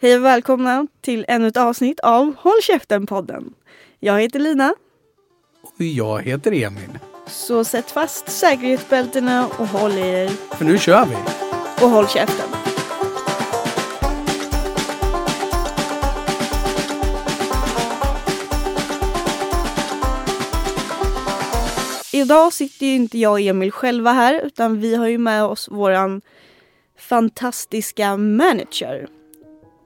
Hej och välkomna till ännu ett avsnitt av Håll käften-podden. Jag heter Lina, Och jag heter Emil. så sätt fast säkerhetsbältena och håll i er För nu kör vi. och håll käften. Idag sitter ju inte jag och Emil själva här utan vi har ju med oss våran fantastiska manager.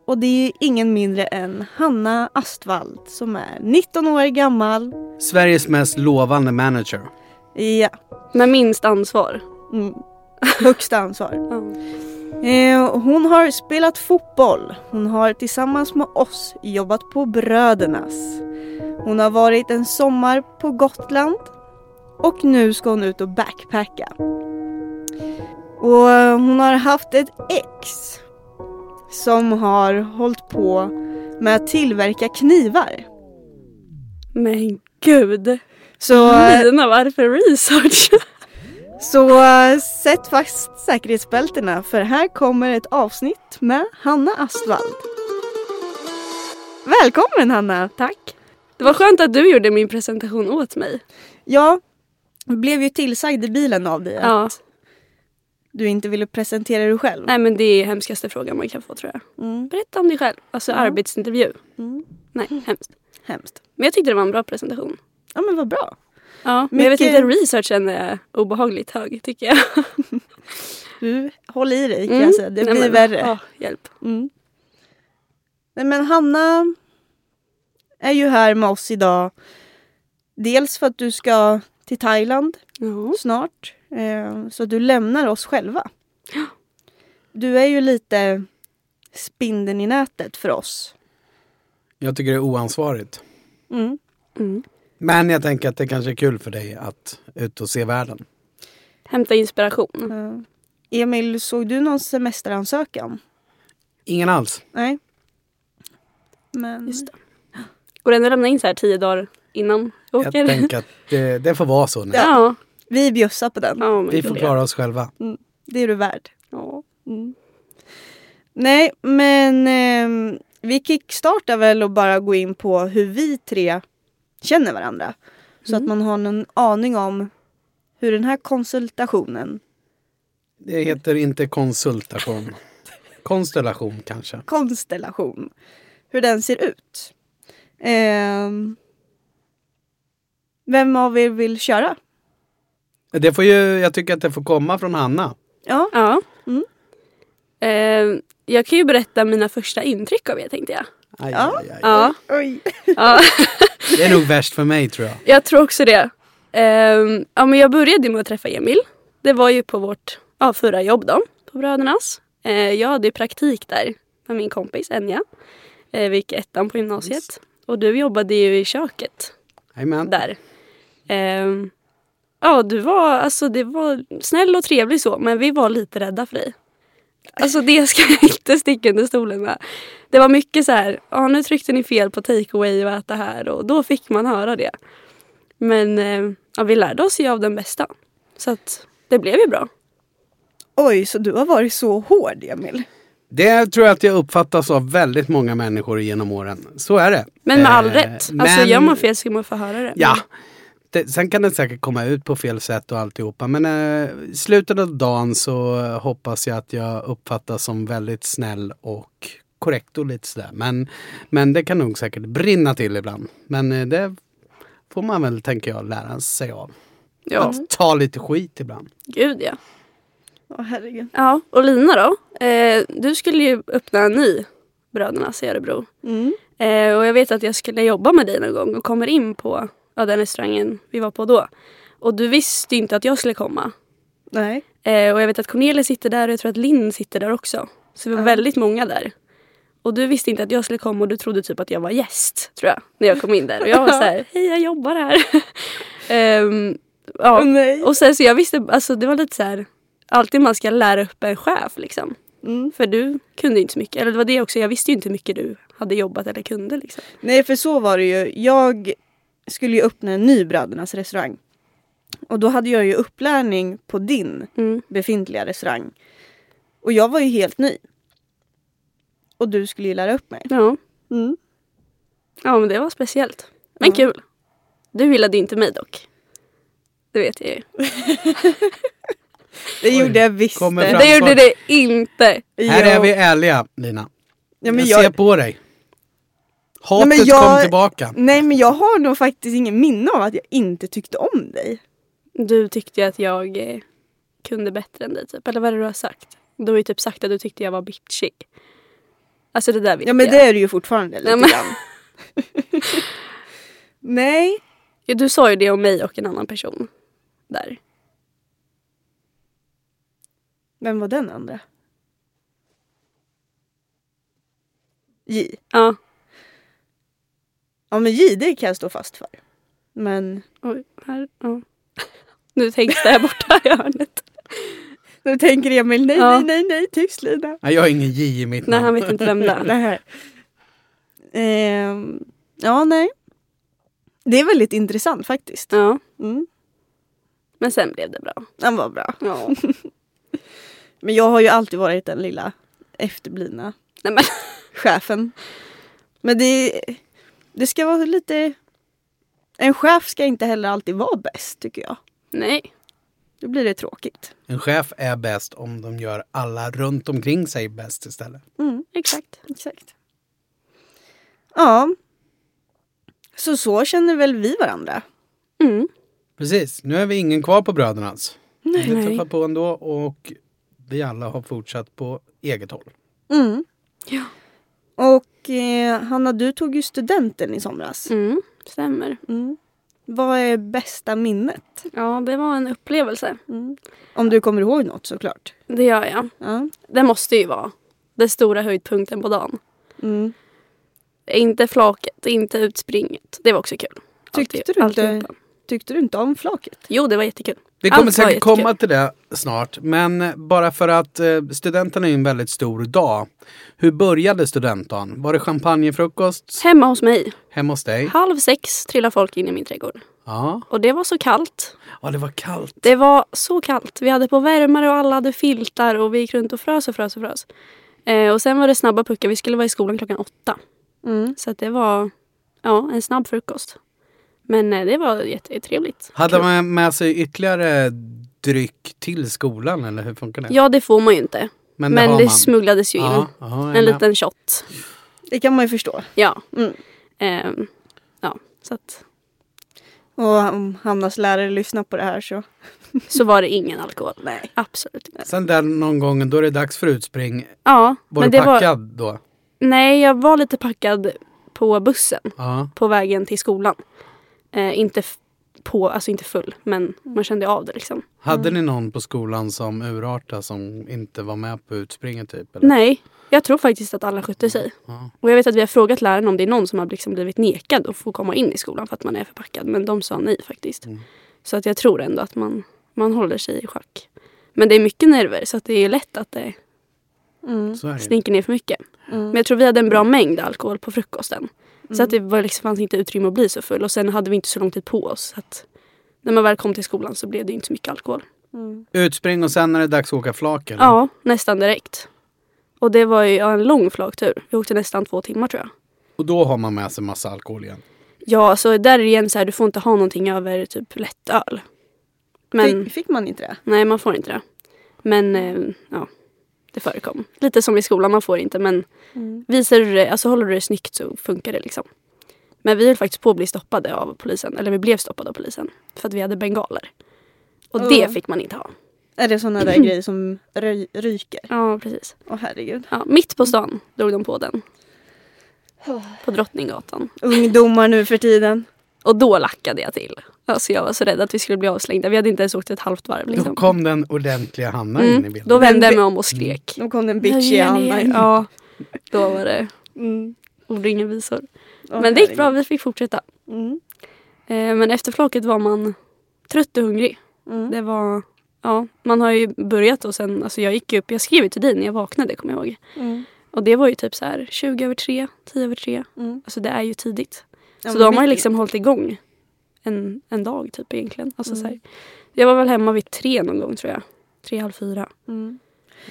Och det är ingen mindre än Hanna Astvald som är 19 år gammal. Sveriges mest lovande manager. Ja, Med minst ansvar. mm, högsta ansvar. Eh, hon har spelat fotboll. Hon har tillsammans med oss jobbat på Brödernas. Hon har varit en sommar på Gotland. Och nu ska hon ut och backpacka. Och eh, hon har haft ett ex. Som har hållit på med att tillverka knivar. Men gud. Så, Lina, varför research? så sätt fast säkerhetsbältena för här kommer ett avsnitt med Hanna Astvald. Välkommen Hanna! Tack. Det var skönt att du gjorde min presentation åt mig. Jag blev ju tillsagd i bilen av dig Ja. att du inte ville presentera dig själv. Nej men det är hemskaste frågan man kan få tror jag. Mm. Berätta om dig själv. Alltså Ja. arbetsintervju. Mm. Nej, hemskt. Hemskt. Men jag tyckte det var en bra presentation. Ja men vad bra. Ja, men jag vet Mycket- inte, researchen är obehagligt hög tycker jag. Du, håll i dig kan Mm. jag säga. Det Nej, blir men, värre. ja, hjälp. Mm. Nej men Hanna är ju här med oss idag. Dels för att du ska till Thailand snart. Eh, så du lämnar oss själva. Du är ju lite spindeln i nätet för oss. Jag tycker det är oansvarigt. Mm. Mm. Men jag tänker att det kanske är kul för dig att ut och se världen. Hämta inspiration. Eh, Emil, såg du någon semesteransökan? Ingen alls. Nej. Men... Just det. Går det ändå att lämna in så här tio dagar innan jag Jag åker? tänker att det, det får vara så nu. Ja. Vi bjussar på den. men Vi får klara oss själva. Det är du värd. Ja. Mm. Nej, men eh, vi kickstartar väl och bara gå in på hur vi tre känner varandra. Så att Mm. man har någon aning om hur den här konsultationen, Det heter inte konsultation. Konstellation kanske. konstellation, hur den ser ut. Ehm, vem av er vill köra? Det får ju, jag tycker att det får komma från Hanna. Ja, Ja. Mm. Eh, jag kan ju berätta mina första intryck av er tänkte jag. Aj, Ja. aj, aj. Ja. oj. ja. Det är nog värst för mig tror jag. jag tror också det. Eh, ja, men jag började med att träffa Emil. Det var ju på vårt ja, förra jobb då, på Brödernas. Eh, jag hade ju praktik där med min kompis Enja. Eh, vi gick ettan på gymnasiet. Och du jobbade ju i köket Jajamän. där. Ja, du var, alltså, det var snäll och trevlig så, men vi var lite rädda för dig. Alltså det ska jag inte sticka under stolen med. Det var mycket så här, ja nu tryckte ni fel på takeaway och äta här och då fick man höra det. Men eh, ja, vi lärde oss ju av den bästa. Så att det blev ju bra. Oj, så du har varit så hård Emil. Det tror jag att jag uppfattas av väldigt många människor genom åren. Så är det. Men med all Eh, rätt. Alltså men- gör man fel ska man få höra det. Ja. Det, sen kan det säkert komma ut på fel sätt och alltihopa. Men eh, i slutet av dagen så eh, hoppas jag att jag uppfattas som väldigt snäll och korrekt och lite sådär. Men, men det kan nog säkert brinna till ibland. Men eh, det får man väl, tänker jag, lära sig av. Ja, Att ta lite skit ibland. gud ja. Åh herregud. Ja, och Lina då? Eh, du skulle ju öppna en ny Brödernas i Örebro. Mm. Eh, och jag vet att jag skulle jobba med dig någon gång och kommer in på ja, den restaurangen vi var på då. Och du visste inte att jag skulle komma. Nej. Eh, och jag vet att Cornelia sitter där och jag tror att Linn sitter där också. Så vi var Ja. väldigt många där. Och du visste inte att jag skulle komma och du trodde typ att jag var gäst tror jag. När jag kom in där. Och jag var så här, hej jag jobbar här. Ehm, ja. Nej. Och sen så jag visste, alltså det var lite så här. Alltid man ska lära upp en chef liksom. Mm. För du kunde inte så mycket. Eller det var det också, jag visste ju inte hur mycket du hade jobbat eller kunde liksom. Nej för så var det ju. Jag skulle ju öppna en ny Brödernas restaurang. Och då hade jag ju upplärning på din Mm. befintliga restaurang. Och jag var ju helt ny. Och du skulle ju lära upp mig. Ja. Mm. ja, men det var speciellt. Men Ja. kul. Du gillade inte mig dock. Det vet jag ju. Det Oj, gjorde jag visst. det. gjorde det inte. Här är vi ärliga Lina. Ja, men jag, jag, ser på dig. Hatet Nej, men jag- kom tillbaka. nej men jag har nog faktiskt ingen minne av att jag inte tyckte om dig. Du tyckte att jag eh, kunde bättre än dig typ. Eller vad är det du har sagt? Du har ju typ sagt att du tyckte jag var bitchig. Alltså det där vet Ja men jag. det är du ju fortfarande lite Ja, men- grann. nej. Ja, du sa ju det om mig och en annan person. Där. Vem var den andra? J. Ja. Ja men J det kan jag stå fast för. Men Oj, här. Ja. Nu tänks det här borta i hörnet. nu tänker Emil nej Ja. nej nej nej tyst Lina. Nej, jag har ingen J i mitt Nej, namn. han vet inte vem det är. Här. Ehm, ja nej. Det är väldigt intressant faktiskt. Ja, Mm. men sen blev det bra. Den var bra. Ja. Men jag har ju alltid varit den lilla efterblivna Nej, men, chefen. Men det, det ska vara lite... En chef ska inte heller alltid vara bäst tycker jag. nej. Då blir det tråkigt. En chef är bäst om de gör alla runt omkring sig bäst istället. Mm, Exakt. exakt. Ja. Så så känner väl vi varandra. Mm. Precis, nu är vi ingen kvar på Brödernas. Vi Nej. träffar på ändå och vi alla har fortsatt på eget håll. Mm. Ja. Och eh, Hanna, du tog ju studenten i somras. Mm. Stämmer. Mm. Vad är bästa minnet? Ja, det var en upplevelse. Mm. Om du kommer ihåg något såklart. Det gör jag. Ja. Det måste ju vara den stora höjdpunkten på dagen. Mm. Inte flaket, inte utspringet. Det var också kul. Tyckte Alltid- du inte- alltihopa. Tyckte du inte om flaket? Jo, det var jättekul. Vi kommer Allt säkert komma till det snart, men bara för att eh, studenten är en väldigt stor dag. Hur började studentdagen? Var det champagnefrukost Hemma hos mig. hemma hos dig? Halv sex trillade folk in i min trädgård. Ja. Och det var så kallt. ja, det var kallt. Det var så kallt. Vi hade på värmare och alla hade filtar och vi gick runt och frös och frös och frös. Eh, och sen var det snabba puckar. Vi skulle vara i skolan klockan åtta. Mm. Så att det var ja, en snabb frukost. Men eh, det var jättetrevligt. Hade man med sig ytterligare dryck till skolan eller hur funkar det? Ja, det får man ju inte. Men, det, har det smugglades ju in. Är en liten shot. Det kan man ju förstå. Ja. Mm. Ehm, ja, så att Och om Hannas lärare lyssnar på det här så... så var det ingen alkohol. Nej. Absolut inte. Sen där någon gång då är det dags för utspring. Ja, Var men du det packad var... då? Nej, jag var lite packad på bussen Ja. på vägen till skolan. Eh, inte på, alltså inte full, men man kände av det liksom. Hade Mm. ni någon på skolan som urartade som inte var med på utspringet typ? Eller? Nej, jag tror faktiskt att alla skötte sig. Ja. Och jag vet att vi har frågat läraren om det är någon som har liksom blivit nekad att få komma in i skolan för att man är förpackad. Men de sa nej faktiskt. Mm. Så att jag tror ändå att man, man håller sig i schack. Men det är mycket nerver så att det är lätt att det Mm. Slinker ner för mycket. Mm. Men jag tror vi hade en bra mängd alkohol på frukosten. Så att det var liksom, fanns inte utrymme att bli så full. Och sen hade vi inte så lång tid på oss. Så att när man väl kom till skolan så blev det inte så mycket alkohol. Mm. Utspring och sen är det dags att åka flak eller? Ja, nästan direkt. Och det var ju en lång flagtur. Vi åkte nästan två timmar tror jag. Och då har man med sig massa alkohol igen. Ja, så där är det igen så här, du får inte ha någonting över typ lättöl. Men Fick, fick man inte det? nej, man får inte det. Men eh, ja, det förekom. Lite som i skolan, man får inte. Men Mm. visar du det, alltså håller du det snyggt så funkar det liksom. Men vi höll faktiskt på att bli stoppade av polisen. Eller vi blev stoppade av polisen. För att vi hade bengaler. Och Oh. det fick man inte ha. Är det såna där grejer som ry- ryker? Ja, precis. Åh herregud. Ja, mitt på stan drog de på den. På Drottninggatan. Ungdomar nu för tiden. Och då lackade jag till. Alltså jag var så rädd att vi skulle bli avslängda. Vi hade inte ens åkt ett halvt varv. Då Liksom. kom den ordentliga Hanna in i Mm, bilden. då vände jag mig om och skrek. Då kom den bitchiga Jag ger Anna ner. in. Ja, då var det Mm. ord och ingen visor. Åh, Men det gick bra, vi fick fortsätta. Mm. Eh, men efter flaket var man trött och hungrig. Mm. Det var, ja, man har ju börjat och sen, alltså jag gick upp, jag skrev ju till dig när jag vaknade kommer jag ihåg. Mm. Och det var ju typ så här 20 över 3, 10 över 3. Mm. Alltså det är ju tidigt. Ja, så men då har man ju liksom hållit igång en, en dag typ egentligen. Alltså, Mm. så här, jag var väl hemma vid tre någon gång tror jag. Tre, halv fyra. Mm.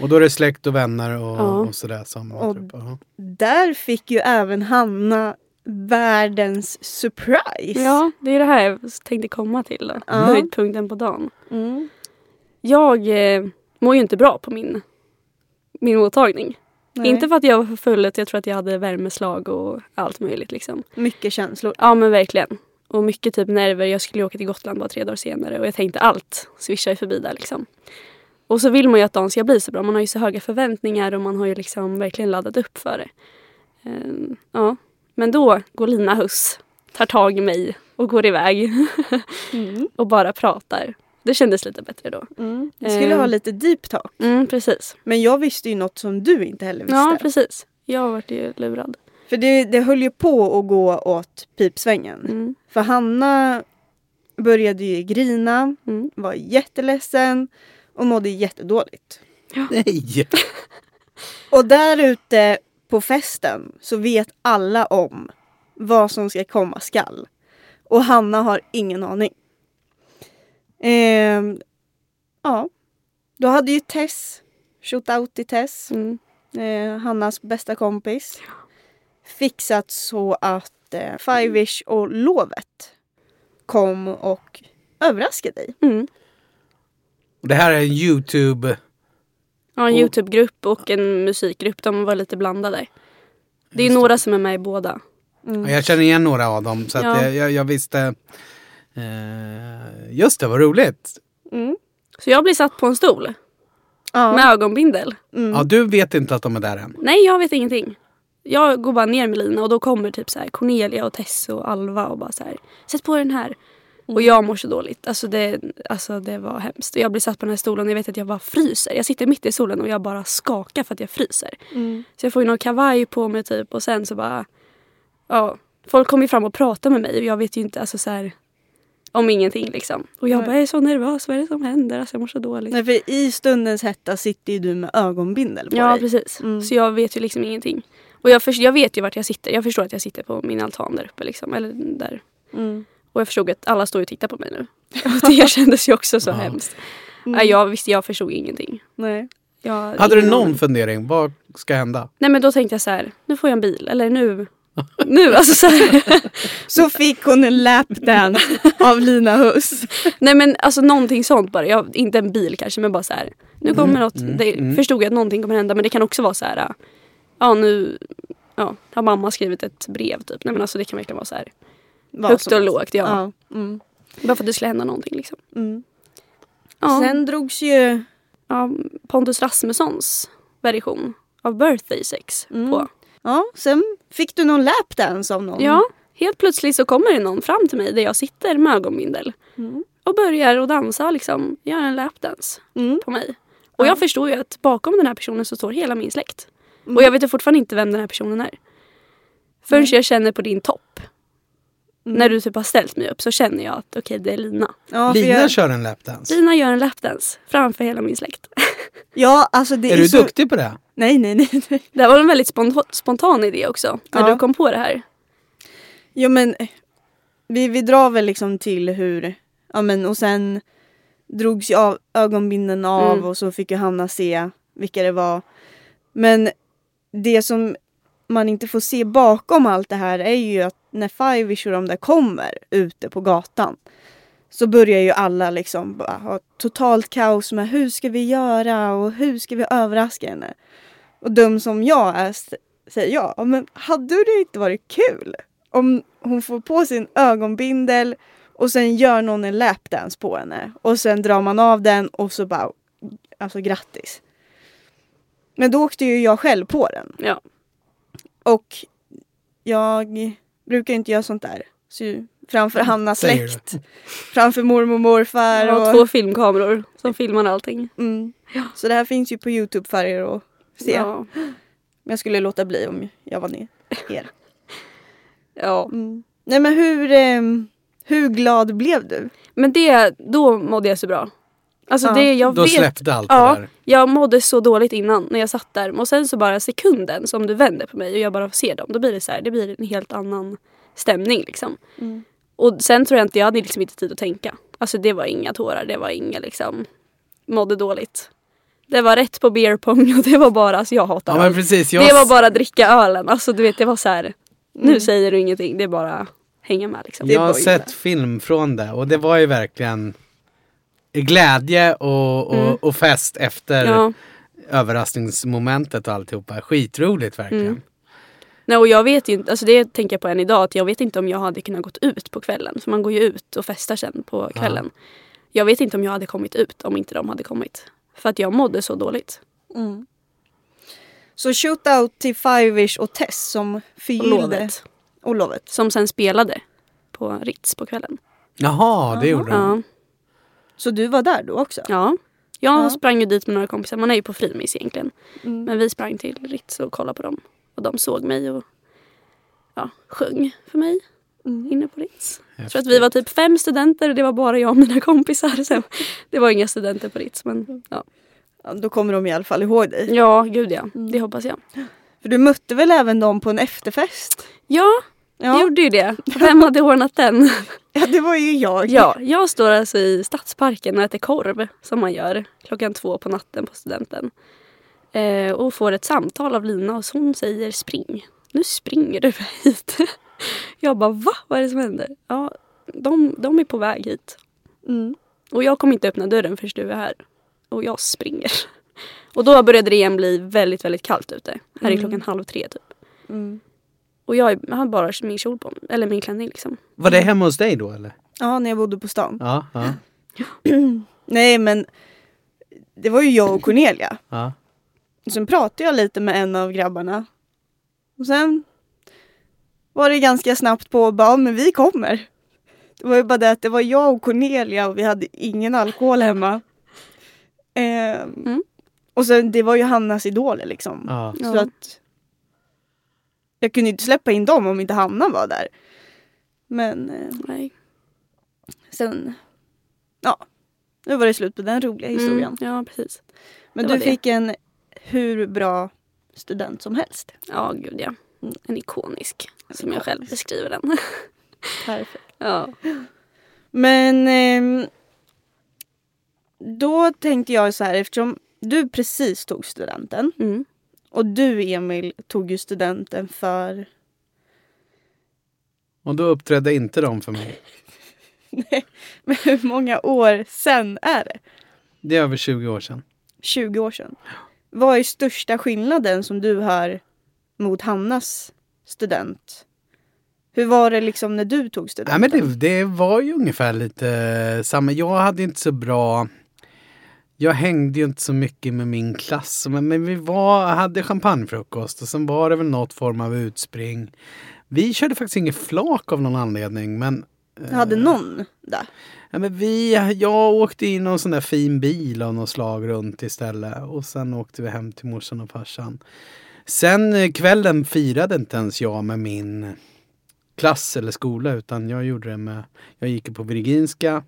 Och då är det släkt och vänner och, Ja. och sådär som Och-. Ja. Där fick ju även Hanna världens surprise. Ja, det är det här jag tänkte komma till. Då. Ja. Höjdpunkten på dagen. Mm. Jag eh, mår ju inte bra på min, min mottagning. Nej. Inte för att jag var för full, jag tror att jag hade värmeslag och allt möjligt. Liksom. Mycket känslor. Ja men verkligen. Och mycket typ nerver. Jag skulle åka till Gotland bara tre dagar senare och jag tänkte allt svischar ju förbi där liksom. Och så vill man ju att dagen ska bli så bra. Man har ju så höga förväntningar och man har ju liksom verkligen laddat upp för det. Ehm, ja. Men då går Lina Huss, tar tag i mig och går iväg Mm. och bara pratar. Det kändes lite bättre då. Mm. Vi skulle Eh. ha lite deep talk. Mm, precis. Men jag visste ju något som du inte heller visste. Ja, precis. Jag vart ju lurad. För det, det höll ju på att gå åt pipsvängen. Mm. För Hanna började ju grina, Mm. var jätteledsen och mådde jättedåligt. Nej! Och där ute på festen så vet alla om vad som ska komma skall. Och Hanna har ingen aning. Ehm, ja, då hade ju Tess, shootout till Tess, Mm. eh, Hannas bästa kompis, fixat så att eh, Five-ish och Lovet kom och överraskade dig. Mm. Det här är en Youtube... Ja, en Youtube-grupp och en musikgrupp. De var lite blandade. Det är några som är med i båda. Mm. Ja, Jag känner igen några av dem så att Ja. jag, jag, jag visste... Eh, just det, vad roligt. Mm. Så jag blir satt på en stol Ja. med ögonbindel. Mm. Ja, du vet inte att de är där än. Nej, jag vet ingenting. Jag går bara ner med Lina och då kommer typ så här Cornelia och Tess och Alva och bara så här Sätt på den här. Och jag mår så dåligt. Alltså det, alltså det var hemskt. Och jag blir satt på den här stolen och jag vet att jag bara fryser. Jag sitter mitt i solen och jag bara skakar för att jag fryser. Mm. Så jag får ju någon kavaj på mig typ och sen så bara... Ja, folk kommer ju fram och pratar med mig och jag vet ju inte alltså så här, om ingenting liksom. Och jag bara jag är så nervös, vad är det som händer? Alltså jag mår så dåligt. Nej, för i stundens hetta sitter ju du med ögonbindel på Ja dig. precis. Mm. Så jag vet ju liksom ingenting. Och jag, för, jag vet ju vart jag sitter. Jag förstår att jag sitter på min altan där uppe liksom. Eller där. Mm. Och jag förstod att alla står och tittar på mig nu. Och det kändes ju också så Ja. hemskt. Mm. Nej, jag visste, jag förstod ingenting. Nej. Jag, Hade du ingen någon aning. fundering? Vad ska hända? Nej men då tänkte jag så här, nu får jag en bil. Eller nu. Nu alltså så. Så fick hon en lapdance av Lina Huss. Nej men alltså någonting sånt bara. Jag, inte en bil kanske men bara så här. Nu kommer något. mm, det, mm. Förstod jag att någonting kommer hända men det kan också vara så här. Ja nu ja, har mamma skrivit ett brev typ. Nej men alltså det kan verkligen vara så här. Vad Högt och lågt ja. Ja. Mm. Bara för att det skulle hända någonting liksom. Mm. Ja, Sen drogs ju... ja, Pontus Rasmussons version av Birthday Sex Mm. på. Ja, sen fick du någon lapdance av någon. Ja, helt plötsligt så kommer det någon fram till mig där jag sitter med ögonbindel. Mm. Och börjar att dansa liksom, göra en lapdance Mm. på mig. Och Ja. jag förstår ju att bakom den här personen så står hela min släkt. Mm. Och jag vet ju fortfarande inte vem den här personen är. Förrän jag känner på din topp. Mm. När du typ har ställt mig upp så känner jag att okej det är Lina. Ja, Lina jag, kör en lapdance. Lina gör en lapdance framför hela min släkt. ja, alltså det Är är, du så... duktig på det? Nej, nej, nej. nej. Det var en väldigt spontan, spontan idé också. När Ja. du kom på det här. Jo, men eh, vi, vi drar väl liksom till hur... Ja, men och sen drogs ju av, ögonbindeln av Mm. och så fick ju Hanna se vilka det var. Men det som man inte får se bakom allt det här är ju att när Fivish och de där kommer ute på gatan så börjar ju alla liksom bara ha totalt kaos med hur ska vi göra och hur ska vi överraska henne? Och dum som jag är säger jag, men hade det inte varit kul om hon får på sin ögonbindel och sen gör någon en lapdance på henne och sen drar man av den och så bara, alltså grattis. Men då åkte ju jag själv på den. Ja. Och jag brukar inte göra sånt där. Så ju framför Hannas Säger släkt, framför mormor och morfar. Jag har Och, två filmkameror som filmar allting. mm. Så det här finns ju på Youtube för er att se. Ja. Men jag skulle låta bli om jag var ner er. ja. Mm. Nej men hur, ehm, hur glad blev du? Men det, då mådde jag så bra. Alltså Ja. det, jag Då vet. släppte allt Ja. det där. Jag mådde så dåligt innan när jag satt där. Och sen så bara sekunden som du vänder på mig och jag bara ser dem. Då blir det så här, det blir en helt annan stämning liksom. Mm. Och sen tror jag inte, jag hade liksom inte tid att tänka. Alltså det var inga tårar, det var inga liksom, mådde dåligt. Det var rätt på beer pong och det var bara, alltså jag hatar Ja precis. Jag, Det var bara dricka ölen. Alltså du vet det var så här. Nu Mm. säger du ingenting, det är bara hänga med liksom. jag har sett film från det och det var ju verkligen glädje och, och, Mm. och fest efter Ja. överraskningsmomentet och alltihopa. Skitroligt verkligen. Mm. Nej, och jag vet ju inte, alltså det tänker jag på än idag, att jag vet inte om jag hade kunnat gått ut på kvällen. För man går ju ut och festar sen på kvällen. Jag vet inte om jag hade kommit ut om inte de hade kommit. För att jag mådde så dåligt. Mm. Så shootout till Five-ish och Tess som Och förgyllde lovet. och lovet. Som sen spelade på Ritz på kvällen. Jaha, det gjorde de. Ja. Så du var där då också? ja. Jag Ja. sprang ju dit med några kompisar. Man är ju på frimis egentligen. Mm. Men vi sprang till Ritz och kollade på dem. Och de såg mig och ja, sjöng för mig Mm. inne på Ritz. Jag tror att vi var typ fem studenter och det var bara jag och mina kompisar. Så det var inga studenter på Ritz. Men ja, Ja, då kommer de i alla fall ihåg dig. ja gud ja. Mm. Det hoppas jag. För du mötte väl även dem på en efterfest? Ja, Ja, gjorde ju det. Vem hade ordnat den? ja det var ju jag. Ja, jag står alltså i Stadsparken och äter korv som man gör klockan två på natten på studenten. Eh, och får ett samtal av Lina och hon säger spring. Nu springer du hit. Jag bara va? Vad är det som händer? Ja, de, de är på väg hit. Mm. Och jag kommer inte öppna dörren förrän du är här. Och jag springer. Och då började det igen bli väldigt, väldigt kallt ute. Här är Mm. klockan halv tre typ. Mm. Och jag, har bara min kjol på mig. Eller min klänning liksom. Var det hemma hos dig då eller? Ja, när jag bodde på stan. Ja, ja, Nej, men det var ju jag och Cornelia. ja. Sen pratade jag lite med en av grabbarna. Och sen var det ganska snabbt på och bara, "Ja, men vi kommer. Det var ju bara det att det var jag och Cornelia och vi hade ingen alkohol hemma. Ehm, Mm. Och sen det var ju Hannas idoler liksom. ja. Så Ja. att jag kunde inte släppa in dem om inte Hanna var där. Men eh, Nej. sen, ja, nu var det slut på den roliga historien. Mm, ja, precis. Men det du det. fick en hur bra student som helst. Ja, gud ja. Mm. En ikonisk, som jag själv beskriver den. Perfekt. ja. Men ehm, då tänkte jag så här eftersom du precis tog studenten Mm. Och du Emil tog ju studenten för Och då uppträdde inte de för mig. men hur många år sen är det? Det är över 20 år sedan. 20 år sedan. Vad är största skillnaden som du har mot Hannas student? Hur var det liksom när du tog Nej, studenten? men det, det var ju ungefär lite samma. Jag hade inte så bra... Jag hängde ju inte så mycket med min klass. Men, men vi var, hade champagnefrukost och sen var det väl något form av utspring. Vi körde faktiskt inget flak av någon anledning. Men, Jag hade någon där. ja, men vi, jag åkte i någon sån där fin bil av något slag runt istället. Och sen åkte vi hem till morsan och farsan. Sen eh, kvällen firade inte ens jag med min klass eller skola utan jag gjorde det med, jag gick på Virginska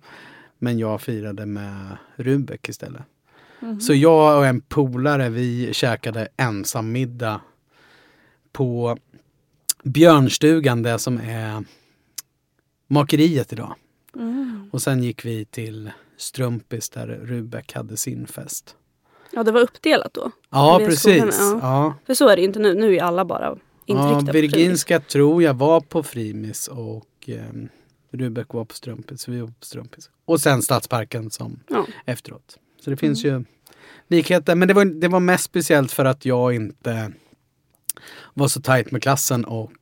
men jag firade med Rubek istället. Mhm. Så jag och en polare vi käkade ensammiddag på Björnstugan, det som är makeriet idag. Mm. Och sen gick vi till Strumpis där Rubek hade sin fest. ja, det var uppdelat då. Ja, precis. ja. Ja. För så är det inte nu. Nu är alla bara Ja, intryckta Frimis. Virginska tror jag var på Frimis och eh, Rubek var på Strumpis. Så vi var på Strumpis. Och sen Stadsparken som Ja. efteråt. Så det finns ju likheter. Men det var, det var mest speciellt för att jag inte var så tajt med klassen och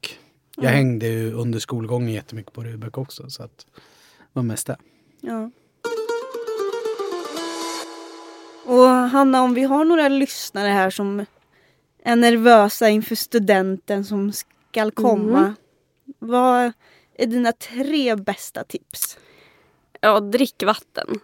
jag Mm. hängde ju under skolgången jättemycket på Rubek också. Så att det var mest det. Ja. Och Hanna, om vi har några lyssnare här som är nervösa inför studenten som ska komma. Mm. Vad är dina tre bästa tips? ja, drick vatten.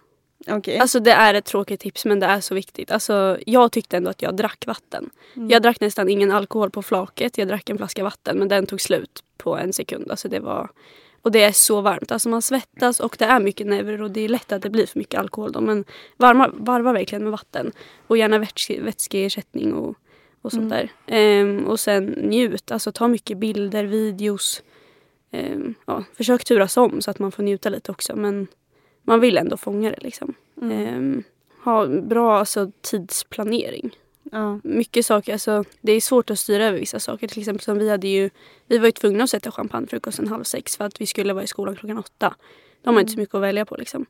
Okej. Alltså det är ett tråkigt tips men det är så viktigt. Alltså, jag tyckte ändå att jag drack vatten. Mm. Jag drack nästan ingen alkohol på flaket. Jag drack en flaska vatten men den tog slut på en sekund. Alltså det var... Och det är så varmt. Alltså man svettas och det är mycket nerver och det är lätt att det blir för mycket alkohol. Då. Men varma, varva verkligen med vatten. Och gärna vätske, vätskeersättning och, och sånt Mm. där. Ehm, och sen njut. Alltså ta mycket bilder, videos. Ehm, ja, försök turas om så att man får njuta lite också. Men man vill ändå fånga det liksom. Mm. Ehm, ha bra alltså, tidsplanering. Ja. Mycket saker, alltså, det är svårt att styra över vissa saker. Till exempel som vi hade ju, vi var ju tvungna att sätta champagnefrukosten halv sex för att vi skulle vara i skolan klockan åtta. De har Mm. inte så mycket att välja på liksom.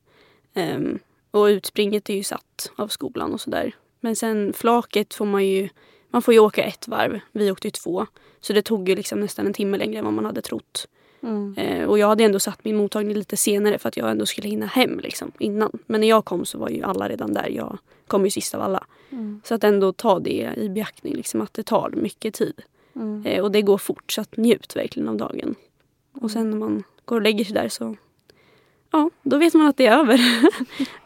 Ehm, och utspringet är ju satt av skolan och sådär. Men sen flaket får man ju, man får ju åka ett varv. Vi åkte ju två. Så det tog ju liksom nästan en timme längre än vad man hade trott. Mm. Eh, och jag hade ändå satt min mottagning lite senare för att jag ändå skulle hinna hem liksom, innan. Men när jag kom så var ju alla redan där. Jag kom ju sist av alla. Mm. Så att ändå ta det i beaktning, liksom, att det tar mycket tid. Mm. Eh, och det går fort, så att njut verkligen av dagen. Och sen när man går och lägger sig där så Ja, då vet man att det är över.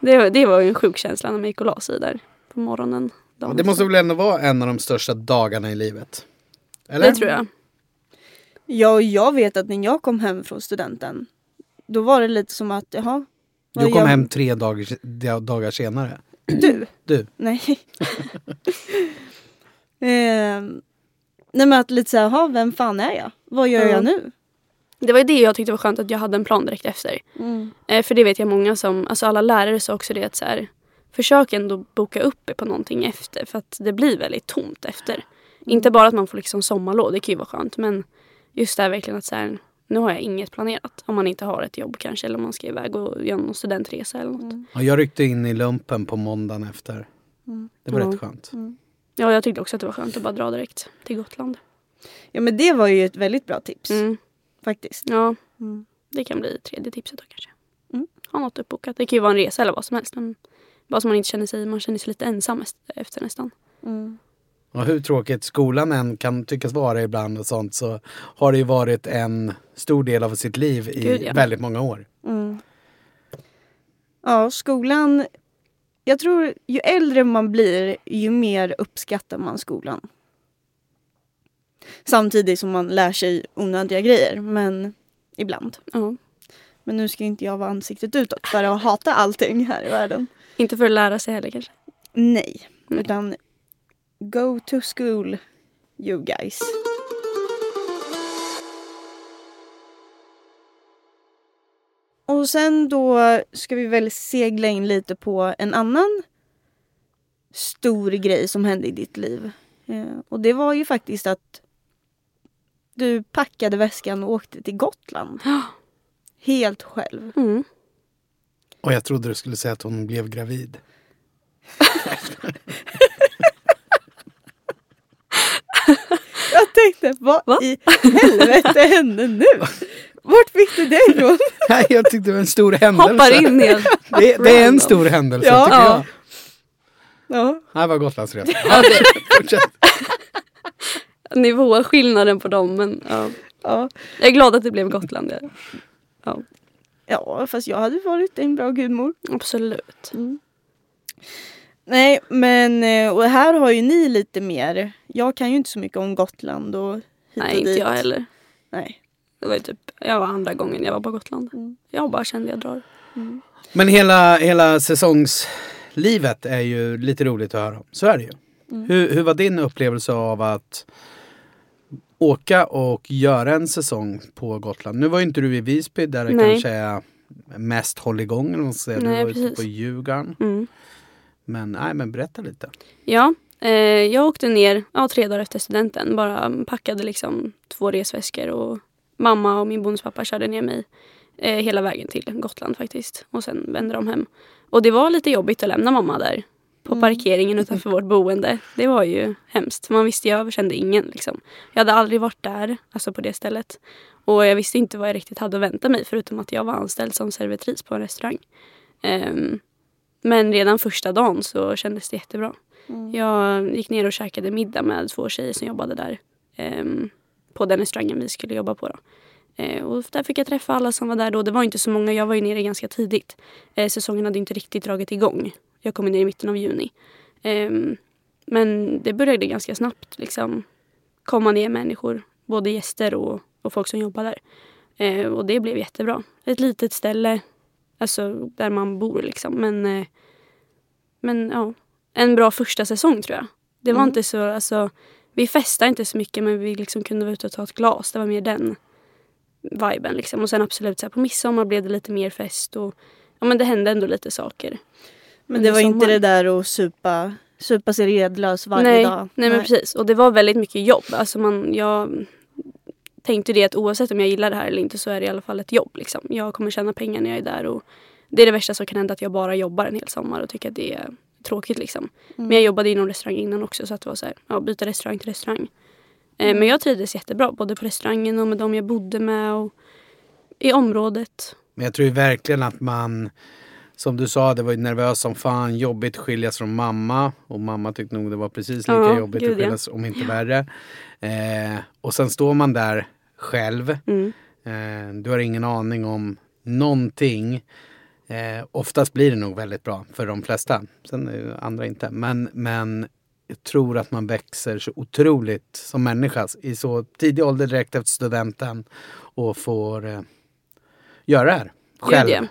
det, det var ju en sjuk känsla när man gick och la sig där på morgonen. dagen Det måste väl ändå vara en av de största dagarna i livet? Eller? Det tror jag. Ja, och jag vet att när jag kom hem från studenten då var det lite som att, jaha. Du kom gör- hem tre dagar, dagar senare. Du? Du. Nej. Ehm, nej men att lite såhär, jaha, vem fan är jag? Vad gör Ja. jag nu? Det var ju det jag tyckte var skönt att jag hade en plan direkt efter. Eh, för det vet jag många som, alltså alla lärare sa också det att så här, försök ändå boka upp er på någonting efter för att det blir väldigt tomt efter. Inte bara att man får liksom sommarlov, det kan ju vara skönt men just det här verkligen att så här, nu har jag inget planerat. Om man inte har ett jobb kanske eller om man ska iväg och göra någon studentresa eller något. Och jag ryckte in i lumpen på måndagen efter. Det var Ja. rätt skönt. Ja, jag tyckte också att det var skönt att bara dra direkt till Gotland. Ja men det var ju ett väldigt bra tips Mm. faktiskt. Ja, Mm. det kan bli tredje tipset då kanske. Mm. Ha något uppbokat. Det kan ju vara en resa eller vad som helst. Men bara så man inte känner sig, man känner sig lite ensam efter nästan. Mm. Och hur tråkigt skolan än kan tyckas vara ibland och sånt så har det ju varit en stor del av sitt liv i Gud, ja. väldigt många år. Mm. Ja, skolan. Jag tror ju äldre man blir ju mer uppskattar man skolan. Samtidigt som man lär sig onödiga grejer, men ibland. Ja. Men nu ska inte jag vara ansiktet utåt för att hata allting här i världen. Inte för att lära sig heller kanske. Nej, Nej. utan go to school you guys. Och sen då ska vi väl segla in lite på en annan stor grej som hände i ditt liv. Eh, och det var ju faktiskt att du packade väskan och åkte till Gotland. Helt själv. Mm. Och jag trodde du skulle säga att hon blev gravid. Jag tänkte, vad Va? i helvete hände nu? Vart fick du det ifrån? Nej, jag tyckte det var en stor händelse. Hoppar in helt. Det, det är en stor händelse Ja. tycker jag. Ja. Här var Gotlandsresan. Det, Fortsätt. nivåskillnaden på dem. Men ja. Ja. Jag är glad att det blev Gotland. Ja. Ja, ja, fast jag hade varit en bra gudmor. absolut. Nej, men eh, och här har ju ni lite mer. Jag kan ju inte så mycket om Gotland och hit Nej, och inte dit. jag heller. Nej. Det var ju typ, jag var andra gången jag var på Gotland. Mm. Jag bara kände jag drar. Men hela, hela säsongslivet är ju lite roligt att höra om. Så är det ju. Mm. Hur, hur var din upplevelse av att åka och göra en säsong på Gotland? Nu var ju inte du i Visby där det Nej. kanske är mest hålligång. säga. Du Nej, var ute precis. på Djurgården. Men, nej, men berätta lite. Ja, eh, jag åkte ner ja, tre dagar efter studenten. Bara packade liksom två resväskor och mamma och min bonuspappa körde ner mig eh, hela vägen till Gotland faktiskt. Och sen vände de hem. Och det var lite jobbigt att lämna mamma där på Mm. parkeringen utanför vårt boende. Det var ju hemskt. Man visste, jag kände ingen liksom. Jag hade aldrig varit där, alltså på det stället. Och jag visste inte vad jag riktigt hade att vänta mig förutom att jag var anställd som servitris på en restaurang. Ehm, men redan första dagen så kändes det jättebra. Mm. Jag gick ner och käkade middag med två tjejer som jobbade där. ehm, på den restaurangen vi skulle jobba på. Då. Eh, och där fick jag träffa alla som var där då. Det var inte så många, jag var ju nere ganska tidigt. Eh, säsongen hade inte riktigt dragit igång. Jag kom ner i mitten av juni. Ehm, men det började ganska snabbt liksom komma ner människor. Både gäster och, och folk som jobbar där. Eh, och det blev jättebra. Ett litet ställe, alltså där man bor liksom. Men, eh, men ja, en bra första säsong tror jag. Det var Mm. inte så, alltså, vi festade inte så mycket men vi liksom kunde vara ute och ta ett glas. Det var mer den viben liksom. Och sen absolut så här, på midsommar blev det lite mer fest och ja men det hände ändå lite saker. Men det var inte det där att supa, supa sig redlös varje nej, dag. Nej men precis. Och det var väldigt mycket jobb. Alltså man, jag tänkte det att oavsett om jag gillar det här eller inte så är det i alla fall ett jobb. Liksom. Jag kommer tjäna pengar när jag är där. Och det är det värsta som kan hända att jag bara jobbar en hel sommar och tycker att det är tråkigt. Liksom. Men jag jobbade inom restaurang innan också så att det var så här, ja, byta restaurang till restaurang. Eh, men jag trivdes jättebra både på restaurangen och med de jag bodde med och i området. Men jag tror verkligen att man, som du sa, det var ju nervös som fan, jobbigt att skiljas från mamma. Och mamma tyckte nog det var precis lika Ja, jobbigt gud, att ja. skiljas, om inte värre. Eh, och sen står man där själv. Mm. Eh, du har ingen aning om någonting. Eh, oftast blir det nog väldigt bra för de flesta. Sen är ju andra inte. Men, men jag tror att man växer så otroligt som människa i så tidig ålder direkt efter studenten. Och får eh, göra det här själv. Gud, ja.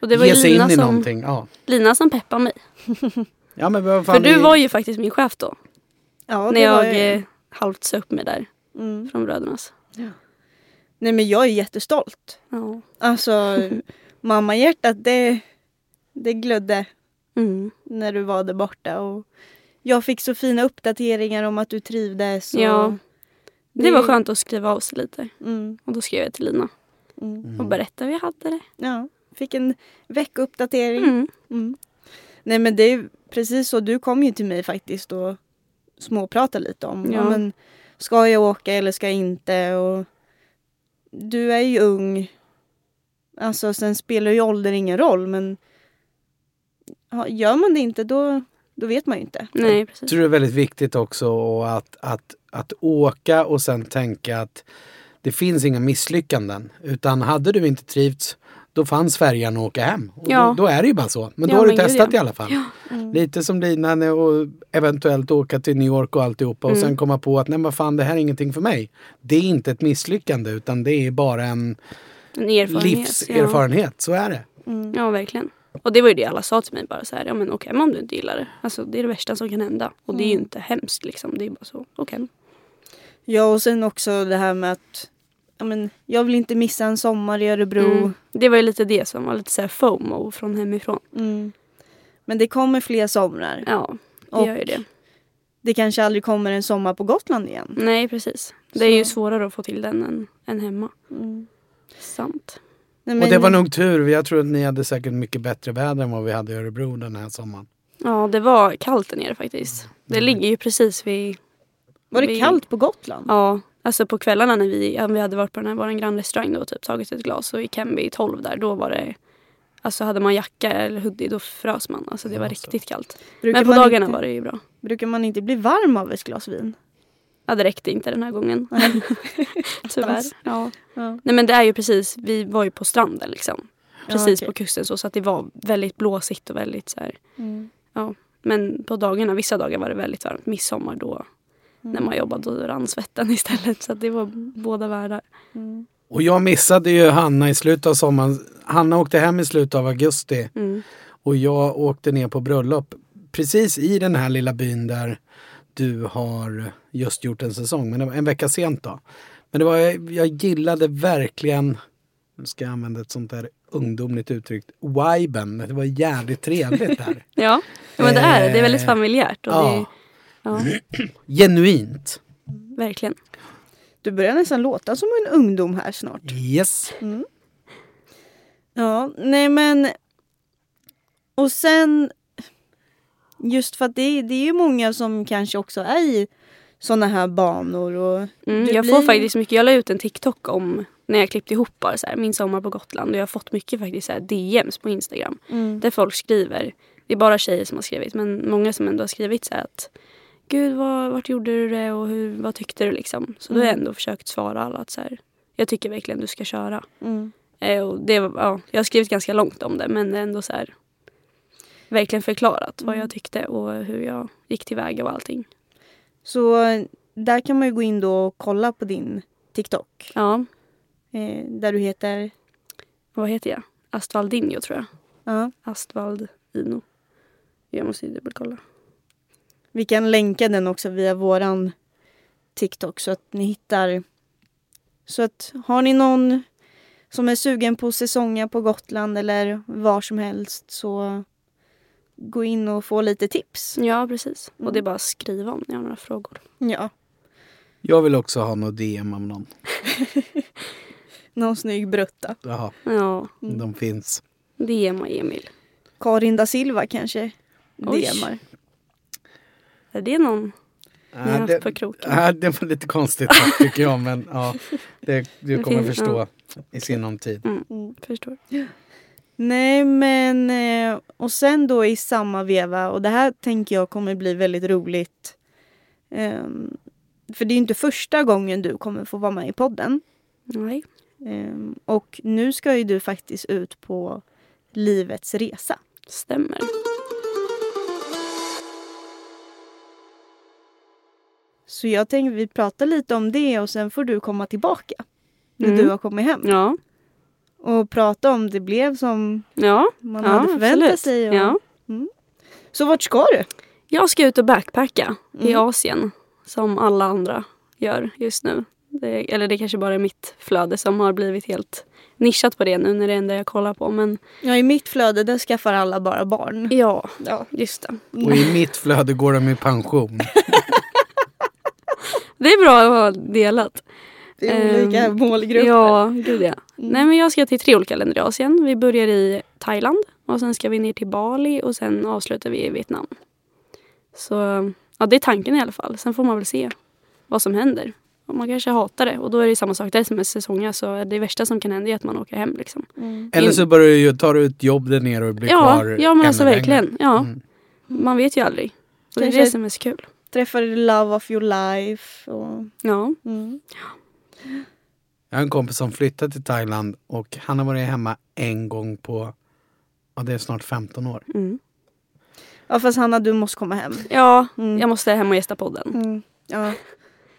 Och det var Ge ju sig Lina in i som, någonting. Ja. Lina som peppade mig. Ja, men vad fan För du vi- var ju faktiskt min chef då. Ja, när det jag var ju- eh, halvt sa upp mig där mm. från Brödernas. Nej men jag är jättestolt. Ja. Alltså mammahjärtat det, det glödde Mm. när du var där borta. Och jag fick så fina uppdateringar om att du trivdes. Och Ja. Det var skönt att skriva av sig lite. Mm, Och då skrev jag till Lina mm. och berättade hur jag hade det. Ja, fick en veckouppdatering. Mm. Mm. Nej men det är precis så, du kom ju till mig faktiskt och småpratade lite om Ja. ja. men, ska jag åka eller ska jag inte. Och du är ju ung. Alltså sen spelar ju ålder ingen roll men gör man det inte då, då vet man ju inte. Nej, precis. Jag tror det är väldigt viktigt också och att, att, att åka och sen tänka att det finns inga misslyckanden. Utan hade du inte trivts då fanns färjan att åka hem. Och Ja. då, då är det ju bara så. Men då Ja, har du men gud, testat i alla fall. Ja. Lite som Lina och eventuellt åka till New York och alltihopa och Mm. sen komma på att nej men fan det här är ingenting för mig. Det är inte ett misslyckande utan det är bara en En erfarenhet. livserfarenhet. Så är det. Mm. Ja. verkligen. Och det var ju det alla sa till mig bara så här, ja men okej men om du inte gillar det. Alltså det är det värsta som kan hända. Och det är ju inte hemskt liksom. Det är bara så, okej. Ja och sen också det här med att ja, men, jag vill inte missa en sommar i Örebro. Mm. Det var ju lite det som var lite så här FOMO från hemifrån. Mm. Men det kommer fler somrar. Ja, det Och gör ju det. det kanske aldrig kommer en sommar på Gotland igen. Nej, precis. Det är ju Så. svårare att få till den än, än hemma. Mm. Sant. Nej, Och men- det var nog tur. Jag tror att ni hade säkert mycket bättre väder än vad vi hade i Örebro den här sommaren. Ja, det var kallt där nere faktiskt. Det ligger ju precis vid... Var det vi- kallt på Gotland? Ja, alltså på kvällarna när vi, ja, vi hade varit på den här vår grannrestaurang då och typ tagit ett glas och gick hem vid 12 där, då var det... Alltså hade man jacka eller hoodie då frös man. Alltså det var Ja, så. riktigt kallt. Brukar Men på dagarna inte, var det ju bra. Brukar man inte bli varm av ett glas vin? Ja, det räckte inte den här gången. Tyvärr. Ja. Ja. Nej men det är ju precis, vi var ju på stranden liksom. Precis okej. på kusten så, så att det var väldigt blåsigt och väldigt så här. Mm. Men på dagarna, vissa dagar var det väldigt varmt. Midsommar då när man jobbade då rann svetten istället. Så att det var båda världar. Mm. Och jag missade ju Hanna i slutet av sommaren. Hanna åkte hem i slutet av augusti Mm. och jag åkte ner på bröllop. Precis i den här lilla byn där du har just gjort en säsong. Men det var en vecka sent då. Men det var, jag gillade verkligen, nu ska jag använda ett sånt där ungdomligt uttryck, viben. Det var jävligt trevligt där. Ja, ja men det är det. Det är väldigt Eh, familjärt. Och ja. det, ja, Genuint. verkligen. Du börjar nästan låta som en ungdom här snart. Yes. Ja, nej men... Och sen... Just för att det, det är ju många som kanske också är i såna här banor. Och Mm, jag blir- får faktiskt mycket, jag la ut en TikTok om när jag klippte ihop bara så här, min sommar på Gotland. Och jag har fått mycket faktiskt så här, DMs på Instagram. Mm. Där folk skriver, det är bara tjejer som har skrivit men många som ändå har skrivit så här att Gud, vad, vart gjorde du det och hur, vad tyckte du liksom? Så då har jag Mm. ändå försökt svara alla att så här, jag tycker verkligen du ska köra. Mm. Eh, och det, ja, jag har skrivit ganska långt om det men ändå så här verkligen förklarat vad Mm. jag tyckte och hur jag gick tillväga och allting. Så där kan man ju gå in då och kolla på din TikTok. Ja, Eh, där du heter... vad heter jag? Astvaldinho tror jag. Ja. Astvaldino. Jag måste ju dubbelkolla. Vi kan länka den också via våran TikTok så att ni hittar. Så att har ni någon som är sugen på säsonga på Gotland eller var som helst så gå in och få lite tips. Ja, precis. Mm. Och det är bara att skriva om ni har några frågor. Ja. Jag vill också ha något DM om någon. Någon snygg brutta. Jaha, Ja, Mm. de finns. DM och Emil. Karin da Silva kanske Oj. DMar. Är det någon ni har Ja, haft på kroken? ja, det var lite konstigt tycker jag. Men ja, det, du kommer finns- förstå i sinom tid. Mm, Mm. förstår. Nej men eh, och sen då i samma veva och det här tänker jag kommer bli väldigt roligt. Ehm, för det är inte första gången du kommer få vara med i podden. Nej. Ehm, och nu ska ju du faktiskt ut på livets resa. Stämmer. Så jag tänker vi pratar lite om det och sen får du komma tillbaka. När Mm. du har kommit hem. Ja. Och prata om det blev som Ja. man ja, hade förväntat absolut. sig. Och... Ja. Så vart ska du? Jag ska ut och backpacka i Mm. Asien. Som alla andra gör just nu. Det, eller det kanske bara är mitt flöde som har blivit helt nischat på det nu när det är det enda jag kollar på. Men Ja, i mitt flöde där skaffar alla bara barn. ja, Ja. just det. Och i mitt flöde går de i pension. Det är bra att ha delat. Det är olika Ehm, målgrupper. Ja, gud ja. Mm. Nej men jag ska till tre olika länder i Asien. Vi börjar i Thailand och sen ska vi ner till Bali och sen avslutar vi i Vietnam. Så ja, det är tanken i alla fall. Sen får man väl se vad som händer. Och man kanske hatar det och då är det samma sak där som är säsongen så det värsta som kan hända är att man åker hem liksom. Mm. Eller så börjar du tar du ett jobb där nere och blir Ja, kvar ja men alltså verkligen. Ja, Mm. man vet ju aldrig. Och det är det som är så kul. Träffade the love of your life. Och, Ja, mm. Jag har en kompis som flyttade till Thailand och han har varit hemma en gång på, ja det är snart 15 år. mm. Ja fast Hanna du måste komma hem. ja Mm. jag måste hem och gästa podden. Mm. Ja,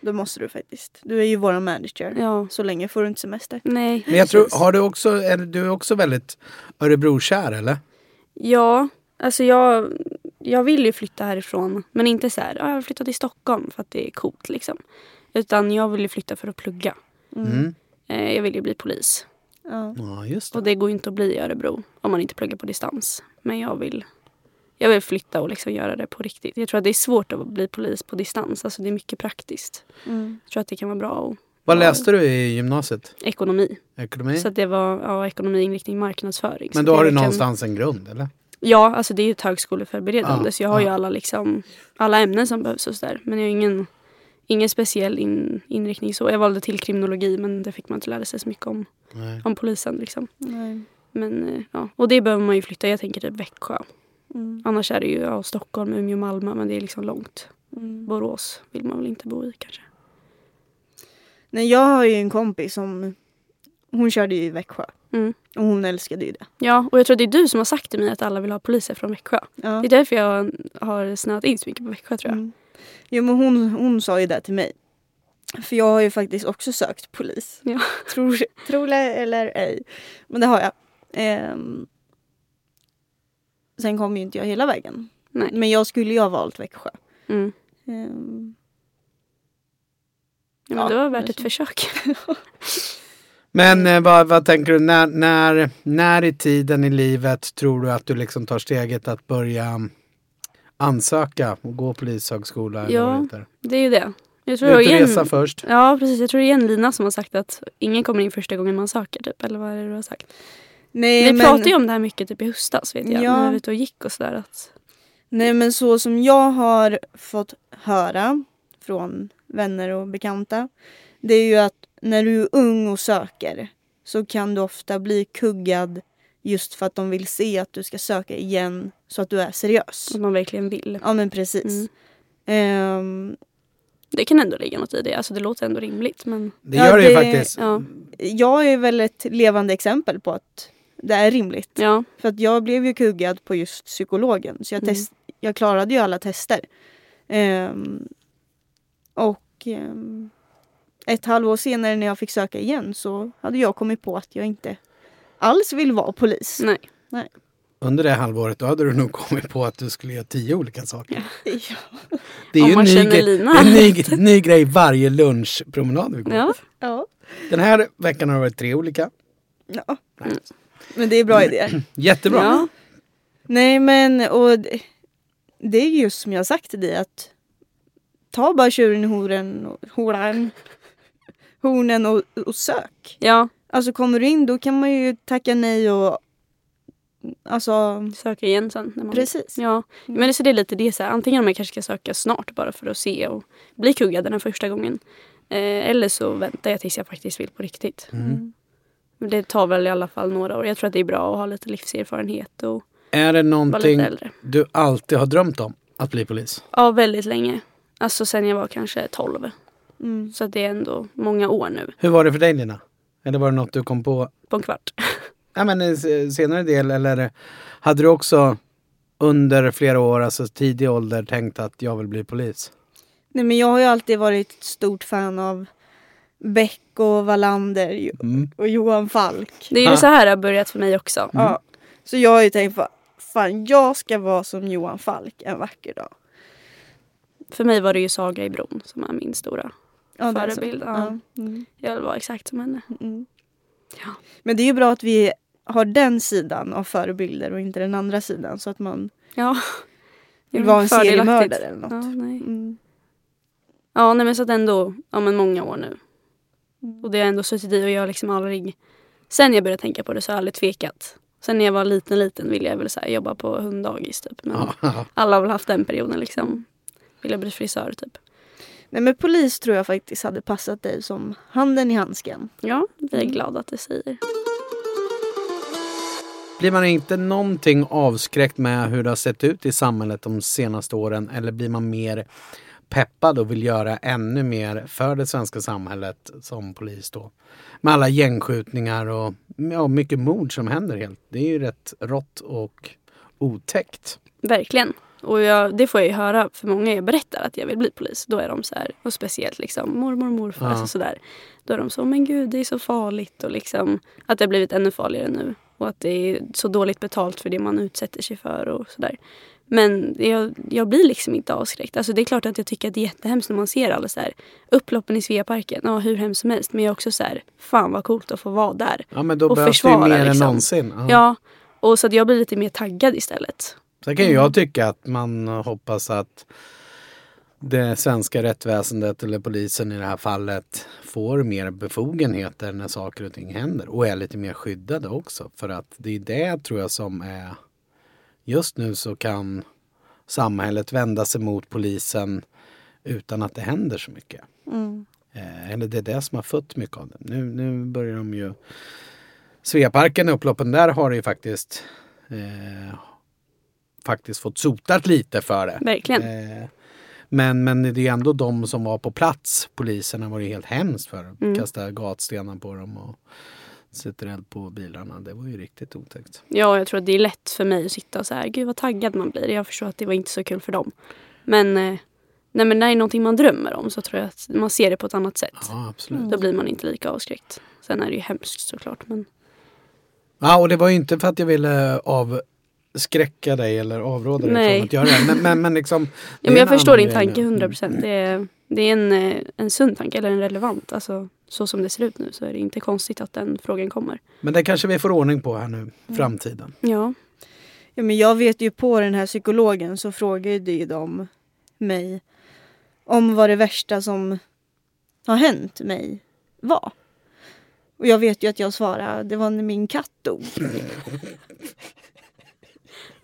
det måste du faktiskt. Du är ju vår manager. Ja, Så länge får du inte semester. nej. Men jag tror, har du också, är du är också väldigt Örebrokär eller? Ja, alltså jag, jag vill ju flytta härifrån. Men inte så här, "Ja, jag vill flytta till Stockholm för att det är coolt liksom. Utan jag vill ju flytta för att plugga. Mm. Eh, jag vill ju bli polis. Ja. Ja just det. Och det går ju inte att bli i Örebro om man inte pluggar på distans. Men jag vill, jag vill flytta och liksom göra det på riktigt. Jag tror att det är svårt att bli polis på distans. Alltså det är mycket praktiskt. Mm. Jag tror att det kan vara bra. Och, Vad läste du i gymnasiet? Ekonomi. Ekonomi? Så att det var ja, ekonomi, inriktning, marknadsföring. Men då har du någonstans en grund eller? Ja, alltså det är ju ett högskoleförberedande Ja, så jag har ju ja. alla, liksom, alla ämnen som behövs och sådär. Men jag har ingen, ingen speciell in, inriktning så. Jag valde till kriminologi men det fick man inte lära sig så mycket om, Nej. om polisen. Liksom. Nej. Men, eh, ja. Och det behöver man ju flytta. Jag tänker typ Växjö. Mm. Annars är det ju ja, Stockholm, Umeå, Malmö men det är liksom långt. Mm. Borås vill man väl inte bo i kanske. Nej, jag har ju en kompis som hon körde ju i Växjö. Mm. Och hon älskade ju det. Ja, och jag tror det är du som har sagt till mig att alla vill ha poliser från Växjö. Ja. Det är därför jag har snöat in så mycket på Växjö tror jag. Mm. Jo men hon, hon sa ju det till mig. För jag har ju faktiskt också sökt polis. Ja. Tror, tror det eller ej. Men det har jag. Ehm. Sen kom ju inte jag hela vägen. Nej. Men jag skulle ju ha valt Växjö. Mm. Ehm. Ja, men Ja, det var värt ett försök. Men eh, vad, vad tänker du, när, när, när i tiden i livet tror du att du liksom tar steget att börja ansöka och gå polishögskola? eller Ja. det? Det är ju det. Jag Ut tror igen, resa först. Ja precis, jag tror det är igen Lina som har sagt att ingen kommer in första gången man söker typ. Eller vad är det du har sagt? Nej, Vi men, pratade ju om det här mycket typ i höstas vet jag. Ja. När vi var ute och gick och sådär. Att, nej men så som jag har fått höra från vänner och bekanta. Det är ju att när du är ung och söker så kan du ofta bli kuggad just för att de vill se att du ska söka igen så att du är seriös. att man verkligen vill. Ja men precis. Mm. Ehm, Det kan ändå ligga något i det. Alltså det låter ändå rimligt. Men Det Ja, gör det ju det- faktiskt. ja, jag är väl ett levande exempel på att det är rimligt. ja. För att jag blev ju kuggad på just psykologen. Så jag, Mm. test, jag klarade ju alla tester. Ehm, och ehm, ett halvår senare när jag fick söka igen så hade jag kommit på att jag inte alls vill vara polis. nej. Under det halvåret då hade du nog kommit på att du skulle göra tio olika saker. Ja. Det är Om ju en man ny, känner grej- Lina det är en ny, ny grej varje lunchpromenad vi går. Ja. Ja. Den här veckan har det varit tre olika. ja. Men det är bra idéer. Jättebra. Ja. Nej men och det- det är just som jag har sagt till dig att ta bara tjuren i horen, och- horan, hornen och, och sök. Ja, Alltså kommer du in då kan man ju tacka nej och alltså söka igen sen. När man... precis. Ja, men så det är lite det så här, antingen om jag kanske ska söka snart bara för att se och bli kuggad den här första gången. Eh, eller så väntar jag tills jag faktiskt vill på riktigt. Mm. Men det tar väl i alla fall några år. Jag tror att det är bra att ha lite livserfarenhet och Är det någonting du alltid har drömt om? Att bli polis? Ja, väldigt länge. Alltså sen jag var kanske 12. Mm. Så det är ändå många år nu. Hur var det för dig Lina? Eller var det något du kom på På en kvart. ja, men, s- senare del? Eller hade du också under flera år, alltså tidig ålder, tänkt att jag vill bli polis? Nej men jag har ju alltid varit stort fan av Beck och Wallander Mm. och Johan Falk. Det är ju så här det har börjat för mig också. Ja. Så jag har ju tänkt på fan jag ska vara som Johan Falk en vacker dag. För mig var det ju Saga i bron som är min stora. Ja. Förebild, ja. Mm. Jag vill vara exakt som henne. Mm. Ja. Men det är ju bra att vi har den sidan av förebilder och inte den andra sidan så att man Ja. vill vara en seriemördare eller något. Ja, nej. Mm. Ja, nej men så att ändå, ja men många år nu. Mm. Och det har ändå suttit i och jag har liksom aldrig, sen jag började tänka på det så har jag aldrig tvekat. Sen när jag var liten liten ville jag väl så här, jobba på hunddagis typ. Men alla har väl haft den perioden liksom. Ville bli frisör typ. Nej men polis tror jag faktiskt hade passat dig som handen i handsken. Ja, vi är Mm. glada att du säger. Blir man inte någonting avskräckt med hur det har sett ut i samhället de senaste åren eller blir man mer peppad och vill göra ännu mer för det svenska samhället som polis då? Med alla gängskjutningar och ja, mycket mord som händer helt. Det är ju rätt rått och otäckt. Verkligen. Och jag, det får jag ju höra för många jag berättar att jag vill bli polis. Då är de så här, och speciellt liksom mormor och morfar, Ja. alltså sådär. Då är de så, men gud det är så farligt och liksom att det har blivit ännu farligare nu. Och att det är så dåligt betalt för det man utsätter sig för och sådär. Men jag, jag blir liksom inte avskräckt. Alltså det är klart att jag tycker att det är jättehemskt när man ser alla så här upploppen i Sveaparken. Ja, hur hemskt som helst. Men jag är också så här, fan vad coolt att få vara där. Ja men då Och behövs det försvara, mer än liksom. någonsin. Ja. Ja, och så att jag blir lite mer taggad istället. Sen kan ju jag tycka att man hoppas att det svenska rättsväsendet eller polisen i det här fallet får mer befogenheter när saker och ting händer och är lite mer skyddade också. För att det är det tror jag som är just nu så kan samhället vända sig mot polisen utan att det händer så mycket. Mm. Eh, eller det är det som har fått mycket av det. Nu, nu börjar de ju Sveaparken, upploppen där har det ju faktiskt eh, faktiskt fått sotat lite för det. Verkligen. Eh, men, men det är ändå de som var på plats, poliserna var det helt hemskt för. Mm. Kasta gatstenar på dem och sätter eld på bilarna. Det var ju riktigt otäckt. Ja, jag tror att det är lätt för mig att sitta och så här, gud vad taggad man blir. Jag förstår att det var inte så kul för dem. Men, eh, nej, men när det är någonting man drömmer om så tror jag att man ser det på ett annat sätt. Ja, absolut. Mm. Då blir man inte lika avskräckt. Sen är det ju hemskt såklart. Men Ja, och det var ju inte för att jag ville avskräcka dig eller avråda dig Nej. från att göra det. Men, men, men liksom. det ja, men jag förstår din tanke nu. 100 procent. Det är, det är en, eh, en sund tanke, eller en relevant. Alltså, så som det ser ut nu så är det inte konstigt att den frågan kommer. Men det kanske vi får ordning på här nu, framtiden. Ja, Ja, men jag vet ju på den här psykologen så frågade ju de mig om vad det värsta som har hänt mig var. Och jag vet ju att jag svarade det var när min katt dog.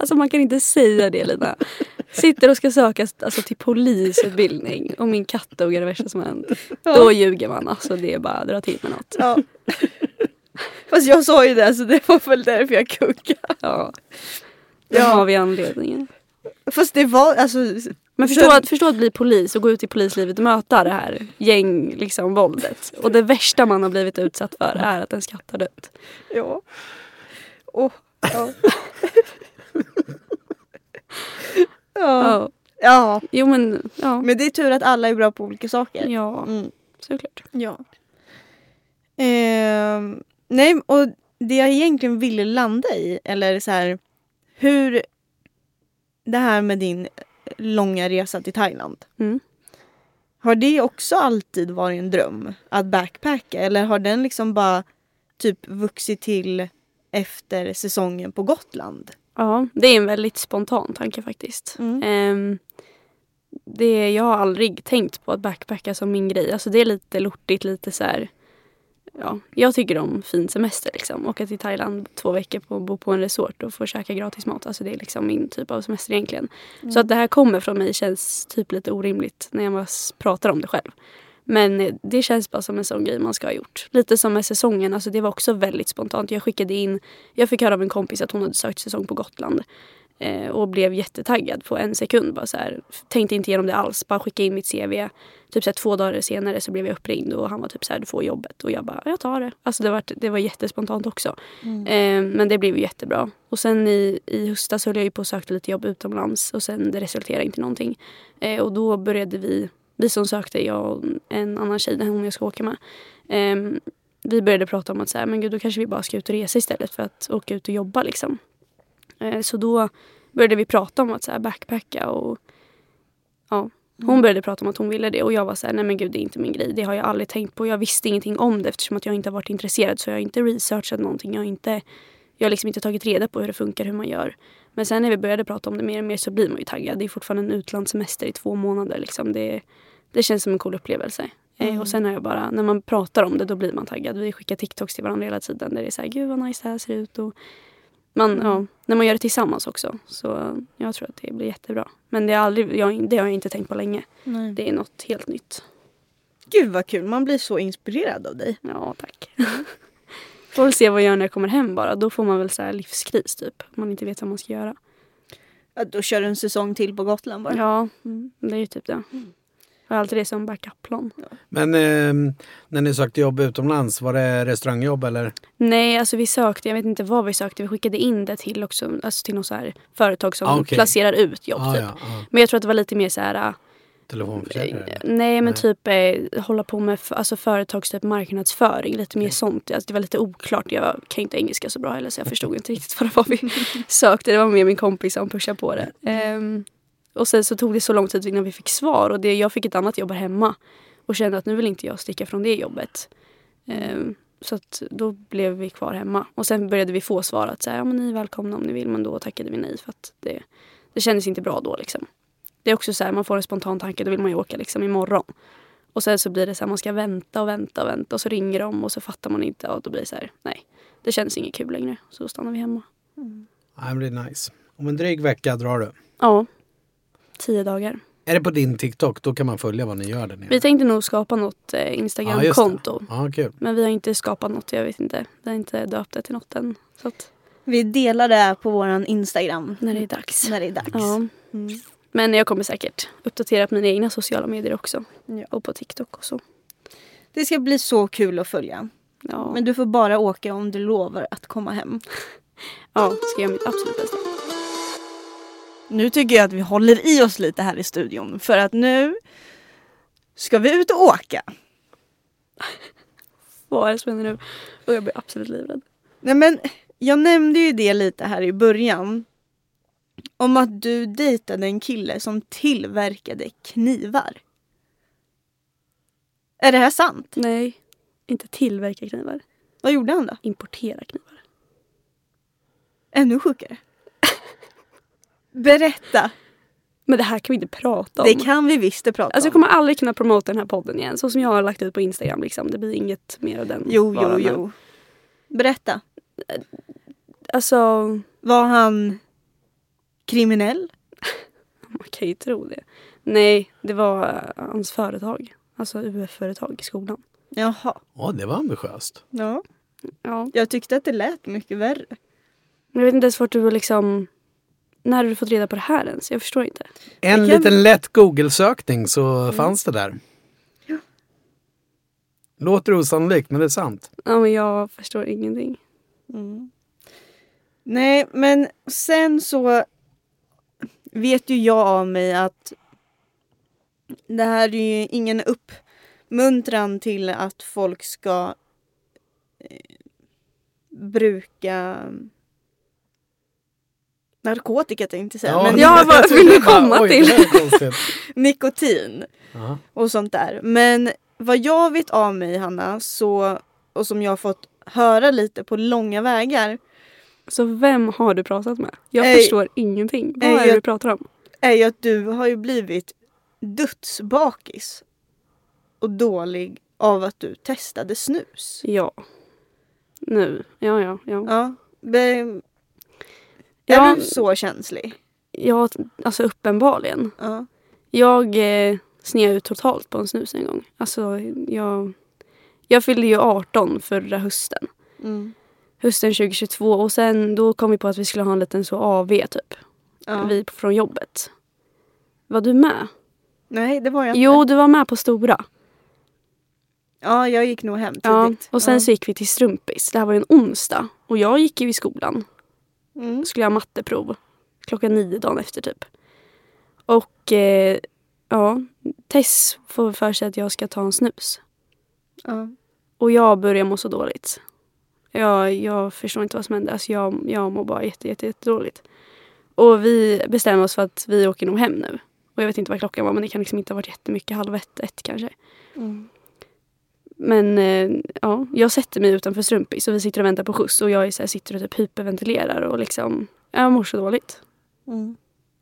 alltså man kan inte säga det Lina. Sitter och ska söka alltså, till polisutbildning och min katt dog är det värsta som hänt. Då ljuger man. Alltså det är bara att dra till med något. Ja. Fast jag sa ju det så det var väl därför jag kuggade. Ja. Då Ja. har vi anledningen. Fast det var alltså Men förstå att, förstå att bli polis och gå ut i polislivet och möta det här gäng liksom, våldet. Och det värsta man har blivit utsatt för är att en skatt har dött. Ja. Oh, ja. Ja. Jo men ja. Men det är tur att alla är bra på olika saker. Ja, Mm. såklart. Ja. Ehm, nej, och det jag egentligen ville landa i, eller så här, hur det här med din långa resa till Thailand. Mm. Har det också alltid varit en dröm att backpacka eller har den liksom bara typ vuxit till efter säsongen på Gotland? Ja, det är en väldigt spontan tanke faktiskt. Mm. Ehm, det, jag har aldrig tänkt på att backpacka som min grej. Alltså det är lite lortigt, lite så här, Ja, jag tycker om fin semester liksom. Åka till Thailand två veckor och bo på en resort och få käka gratis mat. Alltså det är liksom min typ av semester egentligen. Så att det här kommer från mig känns typ lite orimligt när jag bara pratar om det själv. Men det känns bara som en sån grej man ska ha gjort. Lite som med säsongen, alltså det var också väldigt spontant. Jag skickade in, jag fick höra av en kompis att hon hade sökt säsong på Gotland. Eh, och blev jättetaggad på en sekund. Bara så här, tänkte inte igenom det alls, bara skicka in mitt CV. Typ så här, två dagar senare så blev jag uppringd och han var typ så här, du får jobbet. Och jag bara, jag tar det. Alltså det var, det var jättespontant också. Mm. Eh, men det blev jättebra. Och sen i, i höstas höll jag ju på och sökte lite jobb utomlands och sen det resulterade inte någonting. Eh, och då började vi, vi som sökte, jag och en annan tjej, den hon jag ska åka med. Eh, vi började prata om att så här, men gud, då kanske vi bara ska ut och resa istället för att åka ut och jobba. Liksom. Eh, så då började vi prata om att så här, backpacka och ja, hon började prata om att hon ville det och jag var så här, nej men gud det är inte min grej. Det har jag aldrig tänkt på. Jag visste ingenting om det eftersom att jag inte har varit intresserad så jag har inte researchat någonting. Jag har, inte, jag har liksom inte tagit reda på hur det funkar, hur man gör. Men sen när vi började prata om det mer och mer så blir man ju taggad. Det är fortfarande en utlandssemester i två månader. Liksom. Det, det känns som en cool upplevelse. Eh, och sen har jag bara, när man pratar om det då blir man taggad. Vi skickar TikToks till varandra hela tiden där det är så här, gud vad nice det här ser ut. Och man, ja, när man gör det tillsammans också. Så jag tror att det blir jättebra. Men det, är aldrig, jag, det har jag inte tänkt på länge. Nej. Det är något helt nytt. Gud vad kul, man blir så inspirerad av dig. Ja, tack. får väl se vad jag gör när jag kommer hem bara. Då får man väl så här livskris typ. Man inte vet vad man ska göra. Ja, då kör du en säsong till på Gotland bara. Ja, Mm. det är ju typ det. Jag har alltid det som backup-plan. Men eh, när ni sökte jobb utomlands, var det restaurangjobb eller? Nej, alltså vi sökte, jag vet inte vad vi sökte. Vi skickade in det till också, alltså till något så här företag som Ah, okej. placerar ut jobb Ah, typ. ja, ja. Men jag tror att det var lite mer så här äh, Telefonförsäljare? Nej men Nej. typ eh, hålla på med alltså, företags typ marknadsföring, lite mer sånt. Alltså, det var lite oklart, jag kan inte engelska så bra heller så jag förstod inte riktigt vad det var vi sökte. Det var mer min kompis som pushade på det. Ehm, och sen så tog det så lång tid innan vi fick svar och det, jag fick ett annat jobb här hemma. Och kände att nu vill inte jag sticka från det jobbet. Ehm, så att då blev vi kvar hemma. Och sen började vi få svar att så här, ja, men ni är välkomna om ni vill. Men då tackade vi nej för att det, det kändes inte bra då liksom. Det är också så här, man får en spontan tanke, då vill man ju åka liksom imorgon. Och sen så blir det så här, man ska vänta och vänta och vänta och så ringer de och så fattar man inte och då blir det så här, nej. Det känns inget kul längre, så då stannar vi hemma. Nej, men det är nice. Om en dryg vecka drar du. Ja, tio dagar. Är det på din TikTok, då kan man följa vad ni gör där nere. Vi tänkte nog skapa något eh, Ja. Instagram-konto. Ja, kul. men vi har inte skapat något, jag vet inte. Vi har inte döpt det till något än. Så att Vi delar det på våran Instagram. när det är dags. När det är dags. Ja. Mm. Men jag kommer säkert uppdatera på mina egna sociala medier också. Ja. Och på TikTok och så. Det ska bli så kul att följa. Ja, Men du får bara åka om du lovar att komma hem. ja ska göra mitt absolut bästa. Nu tycker jag att vi håller i oss lite här i studion för att nu ska vi ut och åka. Vad är det som händer nu? Och jag blir absolut livrädd. Nej men jag nämnde ju det lite här i början. Om att du dejtade en kille som tillverkade knivar. Är det här sant? Nej, inte tillverka knivar. Vad gjorde han då? Importera knivar. Ännu sjukare. Berätta. Men det här kan vi inte prata om. Det kan vi visst prata Alltså jag om. kommer aldrig kunna promota den här podden igen. Så som jag har lagt ut på Instagram. Liksom. Det blir inget mer av den. Jo, jo, varan. jo. Berätta. Alltså, Var han kriminell? man kan ju tro det. Nej, det var eh, hans företag. Alltså UF-företag i skolan. Jaha. Ja, det var ambitiöst. Ja. Ja. Jag tyckte att det lät mycket värre. Men jag vet inte ens vart du var liksom... När har du fått reda på det här ens? Jag förstår inte. En kan- liten lätt Google-sökning så fanns det där. Ja. Låter osannolikt, men det är sant. Ja, men jag förstår ingenting. Mm. Nej, men sen så vet ju jag av mig att det här är ju ingen uppmuntran till att folk ska eh, bruka narkotika tänkte jag säga. men Ja, vad vill du komma Oj, till? nikotin Ja. och sånt där. Men vad jag vet av mig Hanna, så, och som jag har fått höra lite på långa vägar, Så vem har du pratat med? Jag Ej. förstår ingenting. Vad Ej, är det du pratar om? är att du har ju blivit dödsbakis och dålig av att du testade snus. Ja. Nu. Ja, ja, ja. Ja. Ja. Är du så känslig? Ja, alltså uppenbarligen. Ja. Jag eh, sneade ut totalt på en snus en gång. Alltså, jag, jag fyllde ju 18 förra hösten. Mm. Hösten 2022 och sen då kom vi på att vi skulle ha en liten så AV typ. ja. Vi från jobbet. Var du med? Nej, det var jag Jo, inte. du var med på stora. Ja, jag gick nog hem Ja, tidigt. och sen ja. så gick vi till Strumpis. Det här var ju en onsdag. Och jag gick ju i skolan. Mm. Skulle ha matteprov. Klockan nio dagen efter typ. Och eh, ja, Tess får för sig att jag ska ta en snus. Ja. Och jag börjar må så dåligt. Jag, jag förstår inte vad som händer. Alltså jag, jag mår bara jätte, jätte, jätte dåligt. Och vi bestämmer oss för att vi åker nog hem nu. Och jag vet inte vad klockan var men det kan liksom inte ha varit jättemycket. Halv ett, ett kanske. Mm. Men eh, ja, jag sätter mig utanför Strumpis och vi sitter och väntar på skjuts. Och jag är så här, sitter och typ hyperventilerar och liksom, jag mår så dåligt. Mm.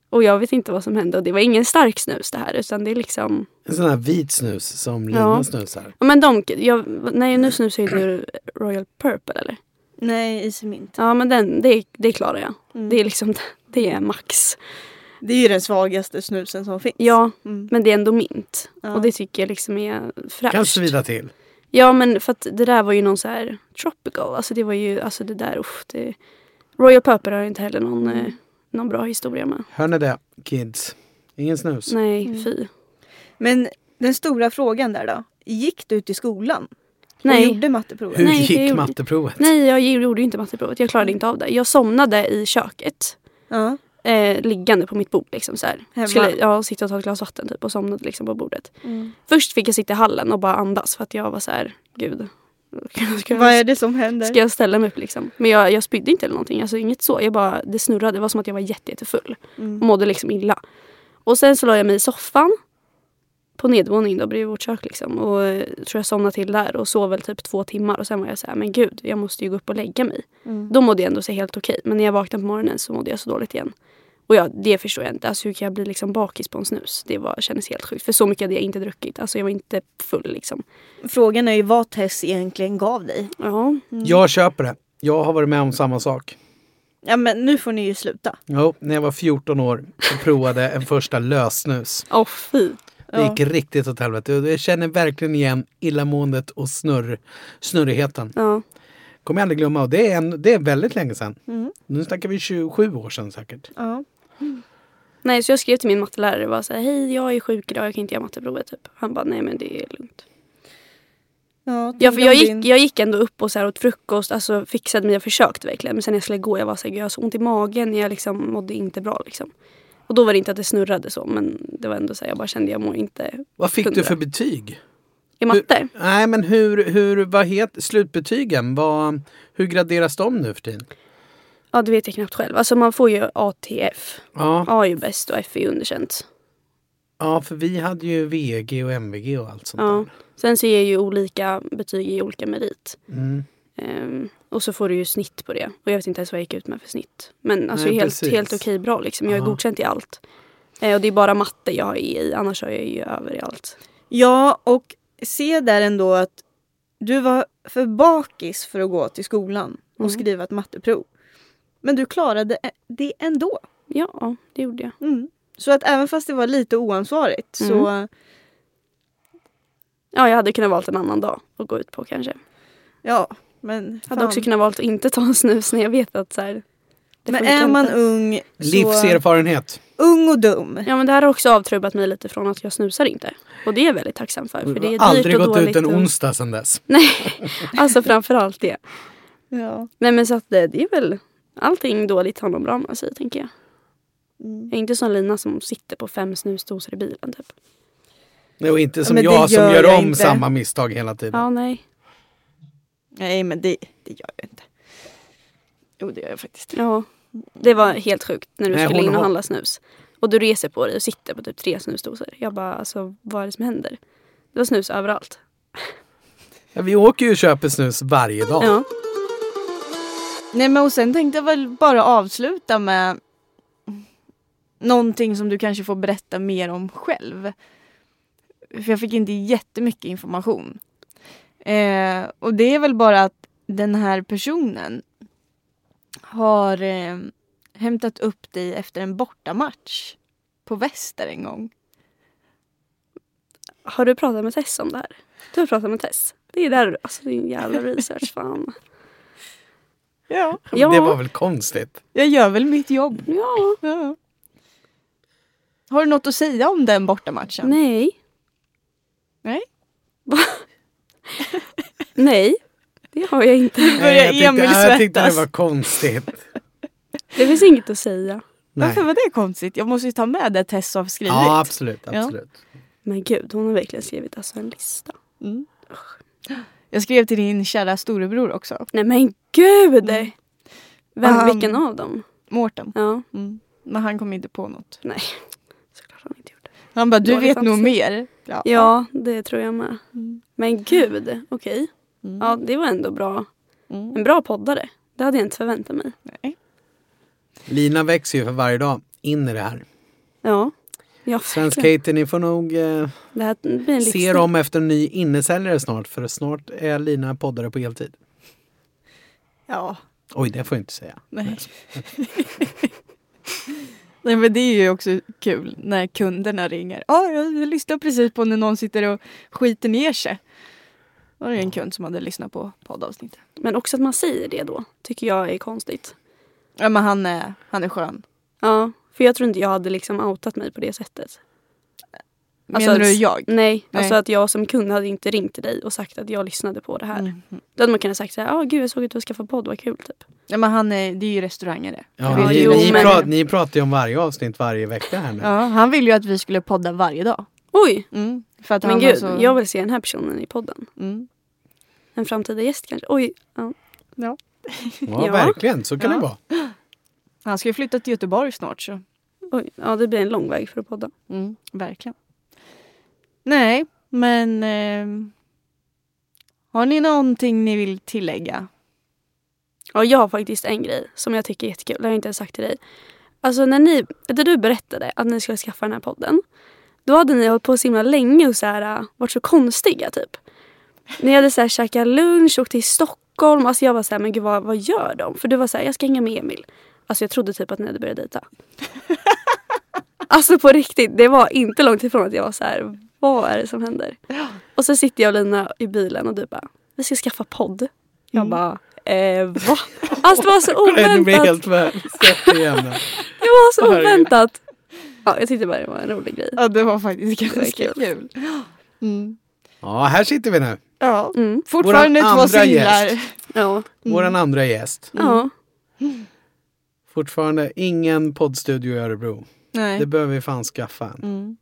Och jag vet inte vad som hände. Och det var ingen stark snus det här utan det är liksom En sån här vit snus som Lina Ja. snusar. Ja men de, jag, nej nu snusar ju du Royal Purple eller? Nej, Easy Mint. Ja men den, det, det klarar jag. Mm. Det är liksom, det är max. Det är ju den svagaste snusen som finns. Ja, Mm. men det är ändå mint. Ja. Och det tycker jag liksom är fräscht. Kan svida till. Ja men för att det där var ju någon så här tropical. Alltså det var ju, alltså det där usch. Det, Royal Purple har inte heller någon, Mm. eh, någon bra historia med. Hör ni det, kids? Ingen snus. Nej, Mm. fy. Men den stora frågan där då. Gick du till skolan Nej. och gjorde matteprovet? Hur Nej, gick gjorde- matteprovet? Nej, jag gjorde inte matteprovet. Jag klarade inte av det. Jag somnade i köket. Ja. Eh, liggande på mitt bord liksom så här. Skulle ja, sitta och ta ett glas vatten typ och somnade liksom på bordet. Mm. Först fick jag sitta i hallen och bara andas för att jag var så här, gud. Ska Vad är det som händer? ska jag ställa mig upp liksom? Men jag, jag spydde inte eller någonting. Alltså inget så. Jag bara, det snurrade. Det var som att jag var jätte, jättefull. Och Mm. mådde liksom illa. Och sen så la jag mig i soffan. På nedervåningen då bredvid vårt kök liksom. Och eh, tror jag somnade till där och sov väl typ två timmar. Och sen var jag så här, men gud jag måste ju gå upp och lägga mig. Mm. Då mådde jag ändå så helt okej. Men när jag vaknade på morgonen så mådde jag så dåligt igen. Och ja, det förstår jag inte. Alltså hur kan jag bli liksom bakis på en snus? Det var, kändes helt sjukt. För så mycket hade jag inte druckit. Alltså jag var inte full liksom. Frågan är ju vad Tess egentligen gav dig. Ja. Mm. Jag köper det. Jag har varit med om samma sak. Ja men nu får ni ju sluta. Jo, när jag var 14 år och provade en första lössnus. Åh fy. Det Ja. gick riktigt åt helvete. Jag känner verkligen igen illamåendet och snurr, snurrigheten. Ja. Kommer jag aldrig glömma. Och det är, en, det är väldigt länge sedan. Mm. Nu snackar vi 27 år sedan säkert. Ja. Nej så jag skrev till min mattelärare och var så här, hej jag är sjuk idag, jag kan inte göra matteprovet typ. Han bara, nej men det är lugnt. Ja, Ja, för jag, gick, din- jag gick ändå upp och så här åt frukost, alltså fixade mig och försökte verkligen. Men sen när jag skulle gå, jag var så här, "Gud, jag har så ont i magen, jag liksom mådde inte bra liksom. Och då var det inte att det snurrade så, men det var ändå så här, jag bara kände jag mår inte Vad fick du för betyg? i matte. Nej, men hur, hur vad heter slutbetygen? Vad, hur graderas de nu för tiden? Ja, det vet jag knappt själv. Alltså man får ju ATF. Ja, A är ju bäst och F är ju underkänt. ja, för vi hade ju VG och MVG och allt sånt Ja. där. Sen så ger ju olika betyg i olika merit. Mm. Ehm, och så får du ju snitt på det. Och jag vet inte ens vad jag gick ut med för snitt. Men alltså Nej, helt, precis. helt okej bra liksom. Jag är godkänt i allt. Eh, och det är bara matte jag har E i, annars har jag ju över i allt. Ja och se där ändå att du var för bakis för att gå till skolan och Mm. skriva ett matteprov. Men du klarade det ändå. Ja, det gjorde jag. Mm. Så att även fast det var lite oansvarigt så Ja, jag hade kunnat valt en annan dag att gå ut på kanske. ja. Men, Hade också kunnat valt att inte ta en snus när jag vet att så här, det men är man inte. ung så Livserfarenhet. ung och dum. Ja men det här har också avtrubbat mig lite från att jag snusar inte. Och det är jag väldigt tacksam för. För det är aldrig gått ut en och... onsdag sedan dess. Nej, alltså framförallt det. Ja. Nej men så att det, det är väl allting dåligt har man bra med sig tänker jag. Mm. Jag är inte som Lina som sitter på fem snusdosor i bilen typ. Och inte som det jag som gör gör jag om inte. samma misstag hela tiden. Ja nej. Nej men det, det gör jag inte. Jo det gör jag faktiskt. Ja. Det var helt sjukt när du Nej, skulle in och har- handla snus. Och du reser på dig och sitter på typ tre snusdosor. Jag bara alltså vad är det som händer? Det var snus överallt. Ja, vi åker ju och köper snus varje dag. Ja. Nej men och sen tänkte jag väl bara avsluta med någonting som du kanske får berätta mer om själv. För jag fick inte jättemycket information. Eh, och det är väl bara att den här personen har eh, hämtat upp dig efter en bortamatch på Väster en gång. Har du pratat med Tess om det här? Du har pratat med Tess? Det är där, alltså din jävla research fan. Ja. Ja. Det var väl konstigt? Jag gör väl mitt jobb. Ja, Ja. Har du något att säga om den bortamatchen? nej. Nej? Nej, det har jag inte. börjar jag tyckte, Emil jag tyckte det svettas. var konstigt. Det finns inget att säga. Nej. Varför var det konstigt? Jag måste ju ta med det Tess har skrivit. Ja, absolut. Ja. absolut. Men gud, hon har verkligen skrivit alltså en lista. Mm. Jag skrev till din kära storebror också. Nej men gud! Vem, Han- vilken av dem? Mårten. Ja, Mm. Men han kom inte på något. nej. Såklart han inte gjort det. Han bara, du vet nog mer. Ja. Ja, det tror jag med. Mm. Men gud, okej. Mm. Ja, det var ändå bra. Mm. En bra poddare. Det hade jag inte förväntat mig. Nej. Lina växer ju för varje dag in i det här. Ja. ja Svensk verkligen. Katie, ni får nog eh, Det här blir en se er om efter en ny innesäljare snart. För snart är Lina poddare på heltid. Ja. Oj, det får jag inte säga. Nej. Nej men det är ju också kul när kunderna ringer. Ja, jag lyssnade precis på när någon sitter och skiter ner sig. Då var det en kund som hade lyssnat på poddavsnittet. Men också att man säger det då, tycker jag är konstigt. Ja men han är, han är skön. Ja, för jag tror inte jag hade liksom outat mig på det sättet. Alltså Menar du att- jag? Nej, Nej. alltså att jag som kund hade inte ringt till dig och sagt att jag lyssnade på det här. Mm. Då hade man kunnat sagt så här, ja gud jag såg att du har skaffat podd, vad kul typ. Ja men han är, det är ju restaurangare. Ja, Ja, ni, jo, ni, men- pra, ni pratar ju om varje avsnitt varje vecka här nu. Ja, han ville ju att vi skulle podda varje dag. Oj, Mm. För att men han gud, så... jag vill se den här personen i podden. mm. En framtida gäst kanske. Oj, ja. Ja, Ja. verkligen. Så kan Ja. det vara. Han ska ju flytta till Göteborg snart så. Oj, ja det blir en lång väg för att podda. Mm, verkligen. Nej, men... ehm, har ni någonting ni vill tillägga? Ja, jag har faktiskt en grej som jag tycker är jättekul. Det har jag inte ens sagt till dig. Alltså när ni, när du berättade att ni skulle skaffa den här podden. Då hade ni hållit på så himla länge och så här, äh, varit så konstiga typ. Ni hade så här käkat lunch, åkt till Stockholm. Alltså jag var så här, men gud vad, vad gör de? För du var så här, jag ska hänga med Emil. Alltså jag trodde typ att ni hade börjat dejta. alltså på riktigt, det var inte långt ifrån att jag var så här, vad är det som händer? Och så sitter jag och Lina i bilen och du bara, vi ska skaffa podd. Jag Mm. bara, eh, va? Alltså det var så oväntat. helt. Det var så oväntat. Ja, jag tyckte bara det var en rolig grej. Ja, det var faktiskt ganska kul. kul. Mm. Ja, här sitter vi nu. Ja. Mm. Fortfarande Våran två andra singlar. gäst. Ja. Mm. Våran andra gäst. ja. Fortfarande ingen poddstudio i Örebro. Nej. Det behöver vi fan skaffa en.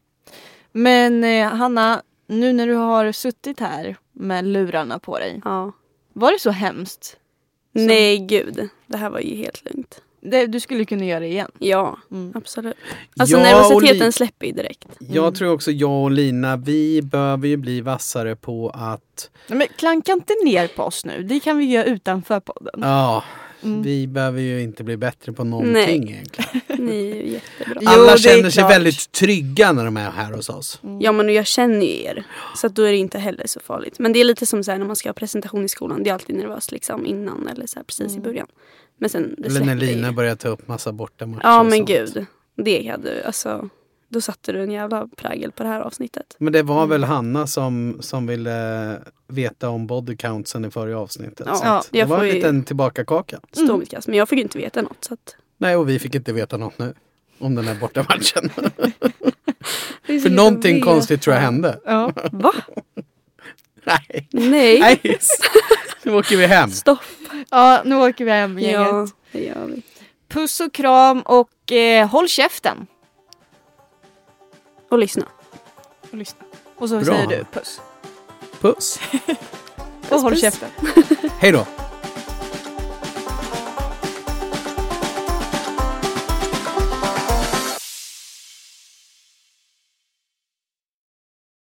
Mm. Men eh, Hanna, nu när du har suttit här med lurarna på dig. ja. Var det så hemskt? Som- Nej gud, det här var ju helt lugnt. Det, du skulle kunna göra det igen. Ja, Mm. absolut. Alltså Jag nervositeten Li- släpper ju direkt. Jag tror också jag och Lina, vi behöver ju bli vassare på att Nej, Men klanka inte ner på oss nu. Det kan vi göra utanför podden. Ja, Mm. vi behöver ju inte bli bättre på någonting Nej. egentligen. Ni är ju jättebra. Jo, Alla känner sig klart. väldigt trygga när de är här hos oss. Ja men jag känner ju er. Så att då är det inte heller så farligt. Men det är lite som så här, när man ska ha presentation i skolan. Det är alltid nervöst liksom innan eller så här, precis i början. Men sen det Eller när. Lina börjar ta upp massa bortamatcher. Ja och men sånt. gud. Det hade alltså. Då satte du en jävla prägel på det här avsnittet. Men det var Mm. väl Hanna som, som ville veta om body countsen i förra avsnittet. Ja, Så jag det var får en ju- liten tillbakakaka. Stå Mm. mitt kast. Men jag fick inte veta något. Så att... Nej, och vi fick inte veta något nu. Om den här bortamatchen. För någonting att konstigt tror jag veta. hände. Ja. Va? Nej. Nej. Nej. Nu åker vi hem. Stopp. ja, nu åker vi hem gänget. Ja, det gör vi. Puss och kram och eh, håll käften. Och lyssna. Och lyssna. Och så Bra. säger du puss. Puss. Och håll puss. käften. Hej då.